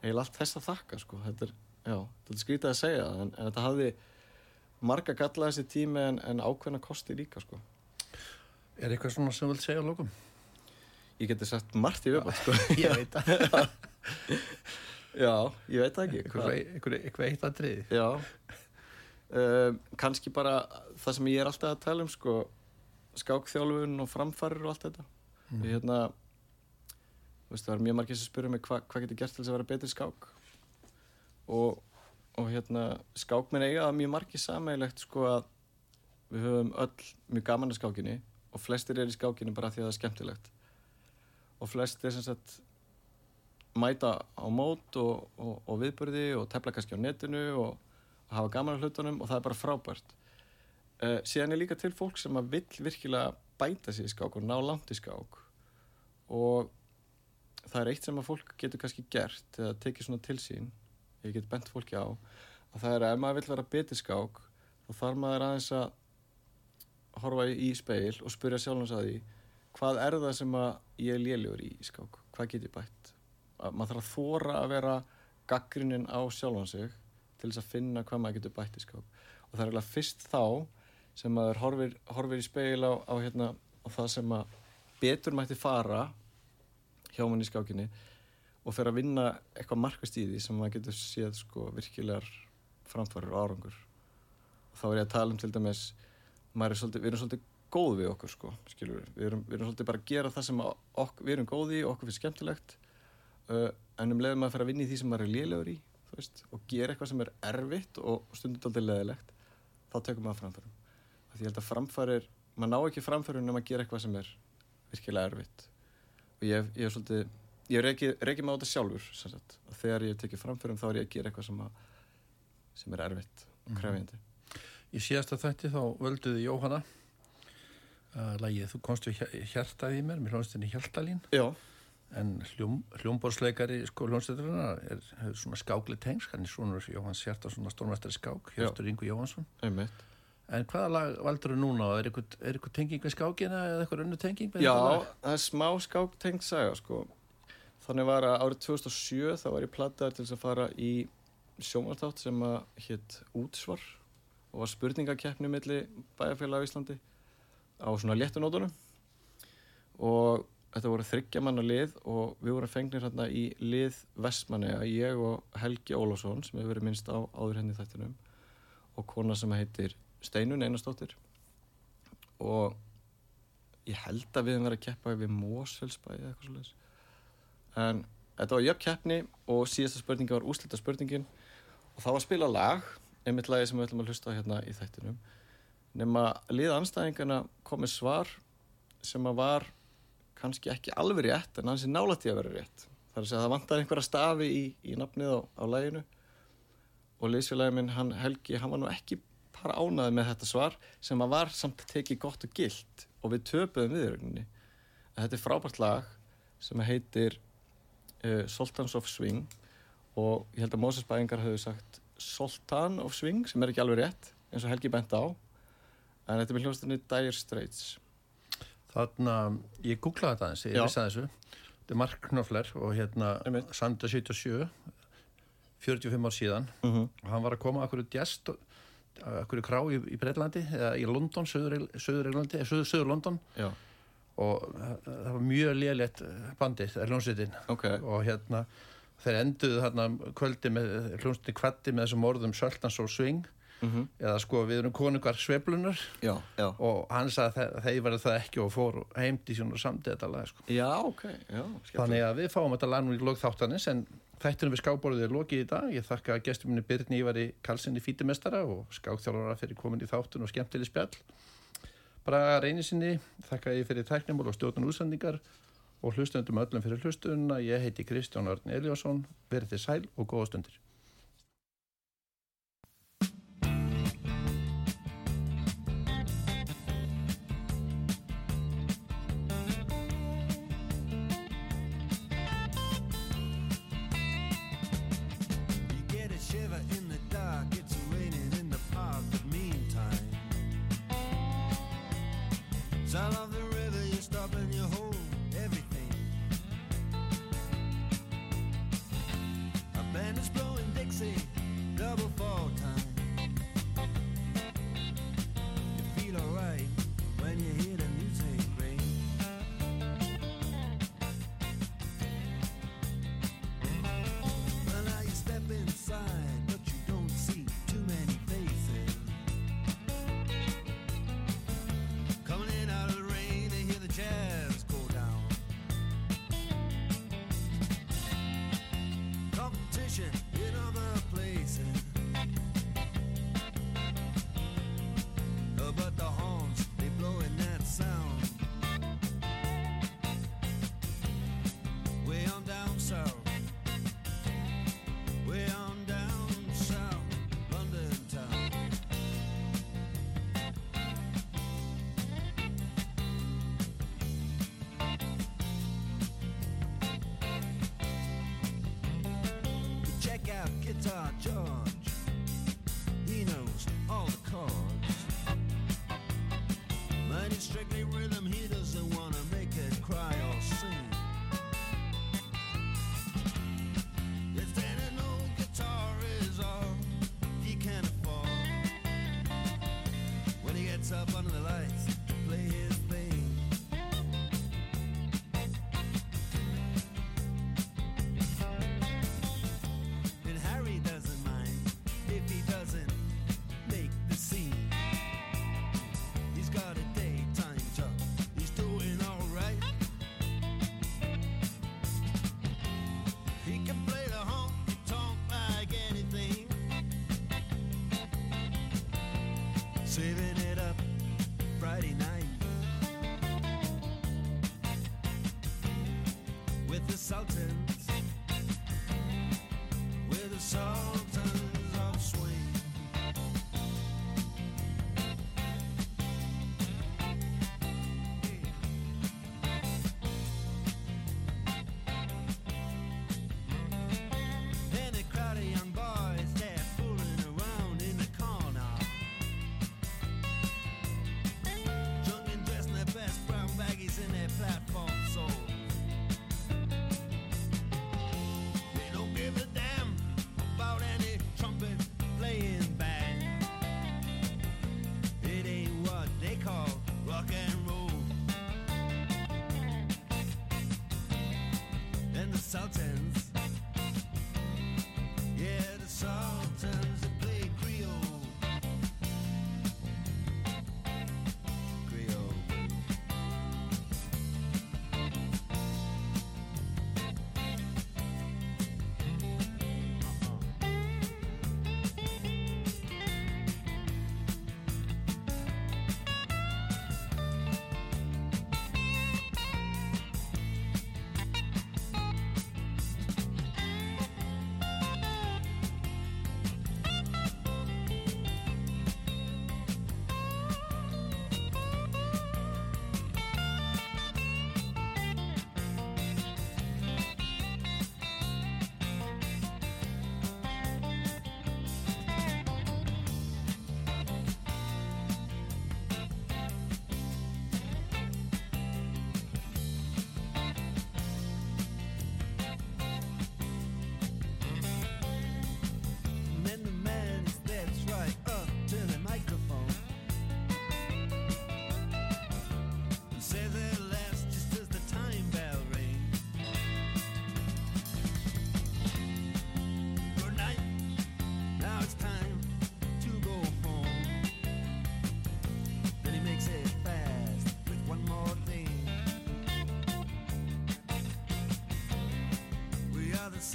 eiginlega allt þess að þakka sko. þetta er, já, þetta er skrítið að segja en, en þetta hafði marga galla þessi tími en, en ákveðna kosti líka sko. Er eitthvað svona sem þú vilt segja á lókum? Ég geti sagt margt í viðbátt sko. Ég veit það <laughs> Já, ég veit það ekki Eitthvað, eitthvað, eitthvað eitt að drið Já um, Kanski bara það sem ég er alltaf að tala um sko, skákþjálfun og framfærir og allt þetta mm. ég, hérna, veist, það er mjög margir sem spyrur mig hvað hva getur gert til þess að vera betri skák? Og, og hérna, skákminn eiga það mjög margir sammeilegt sko að við höfum öll mjög gaman að skákinni og flestir er í skákinni bara því að það er skemmtilegt. Og flestir sem sagt mæta á mót og, og, og viðbörði og tefla kannski á netinu og, og hafa gaman á hlutunum og það er bara frábært. Uh, síðan er líka til fólk sem að vill virkilega bæta sér í skák og ná langt í skák. Og það er eitt sem að fólk getur kannski gert eða tekið svona til sín ég get bent fólki á að það er að ef maður vill vera betið skák þá þarf maður aðeins að horfa í speil og spurja sjálfans að því hvað er það sem að ég léljur í skák? Hvað get ég bætt? Að maður þarf að þóra að vera gaggrinnin á sjálfan sig til þess að finna hvað maður getur bætt í skák. Og það er eiginlega fyrst þá sem maður horfir, horfir í speil á, á, hérna, á það sem að betur mætti fara hjá mann í skákinni og fer að vinna eitthvað markast í því sem maður getur séð sko virkilegar framfærir og árangur. Og þá er ég að tala um til dæmis svolítið, við erum svolítið góð við okkur sko, við, erum, við erum svolítið bara að gera það sem ok, við erum góð í og okkur finnst skemmtilegt uh, en um leiðum að fara að vinna í því sem maður er liðlegur í veist, og gera eitthvað sem er erfitt og stundum aldrei leðilegt þá tekum maður framfærum því ég held að framfærir, maður ná ekki framfærum nema að gera eitthvað sem er virkilega erfitt og ég, ég er svolítið ég reykir mig á þetta sjálfur og þegar ég tekið framfærum þá er ég að gera eitthvað sem, að, sem er erfitt og mhm. krefjandi mm. Í síðasta þætti þá völduði Jóhanna uh, lagið Þú komst við hjartaði í mér með hljónstinni Hjaltalín Já. en hljóm, hljómborsleikari sko hljónstinna er, er svona skákli tengs hann er svona Jóhanns hjarta svona stórnvæstari skák Hjörstur Ingu Jóhansson Einmitt. En hvaða lag valdur þú núna? Er eitthvað tenging með skákina eða eitthvað önnu tenging með Já, það er smá skák tengt saga sko. Þannig var að árið 2007 þá var ég plattaður til að fara í sjómartátt sem að hétt Útsvar og var spurningakeppni millir bæjarfélag á Íslandi á svona léttunótunum og þetta voru þryggja manna lið og við vorum fengnir hérna í lið Vestmanega, ég og Helgi Ólásson sem hefur verið minnst á áður henni þættinum og kona sem heitir Steinun Einarstóttir og ég held að við hefum verið að keppa við Mósfellsbæði eða eitthvað svolítið en þetta var jöfn keppni og síðasta spurningi var úslita spurningin og það var að spila lag einmitt lagi sem við ætlum að hlusta hérna í þættinum. Nema liða anstæðingarna komið svar sem að var kannski ekki alveg rétt en hans er nálætti að vera rétt. Þar að segja að það vantar einhverja stafi í, í nafnið á, á læginu og liðsfélagin minn hann Helgi hann var nú ekki bara ánaði með þetta svar sem að var samt tekið gott og gilt og við töpuðum viðrögninni en þetta er frábært lag sem heitir uh, Sultans of Swing og ég held að Mósas Bæingar hafði sagt Sultan of Swing sem er ekki alveg rétt eins og Helgi bent á en þetta er með hljóðstunni Dire Straits. Þannig að ég googlaði þetta eins, ég vissi að þessu þetta er Mark Knopfler og hérna Sanda 77 45 ár síðan. Uh. -huh. og hann var að koma akkur gæst hverju krá í, í Breitlandi eða í London, Söður-London Söður og eh, það var mjög lélætt eh, bandið, eh, hljómsveitin okay. og hérna þeir enduðu hérna kvöldi með hljómsveitin kvatti með þessum orðum Söltans og Sving mm -hmm. eða sko við erum konungar Sveblunar já, já. og hann sagði að þeir verði það ekki og fór heimt í sjónu samtíð þetta lag sko. já, okay. Þannig að við fáum þetta lag nú í logþáttanins en Þættunum við skábborðið er lokið í dag. Ég þakka gestur minni Birni Ívari Karlssoni fítimestara og skákþjálfara fyrir komin í þáttun og skemmtileg spjall. Bara reynisinni þakka ég fyrir tæknimól og stjórnum útsendingar og hlustundum öllum fyrir hlustununa. Ég heiti Kristján Örn Eliasson. Verðið sæl og góða stundir.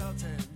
Sultans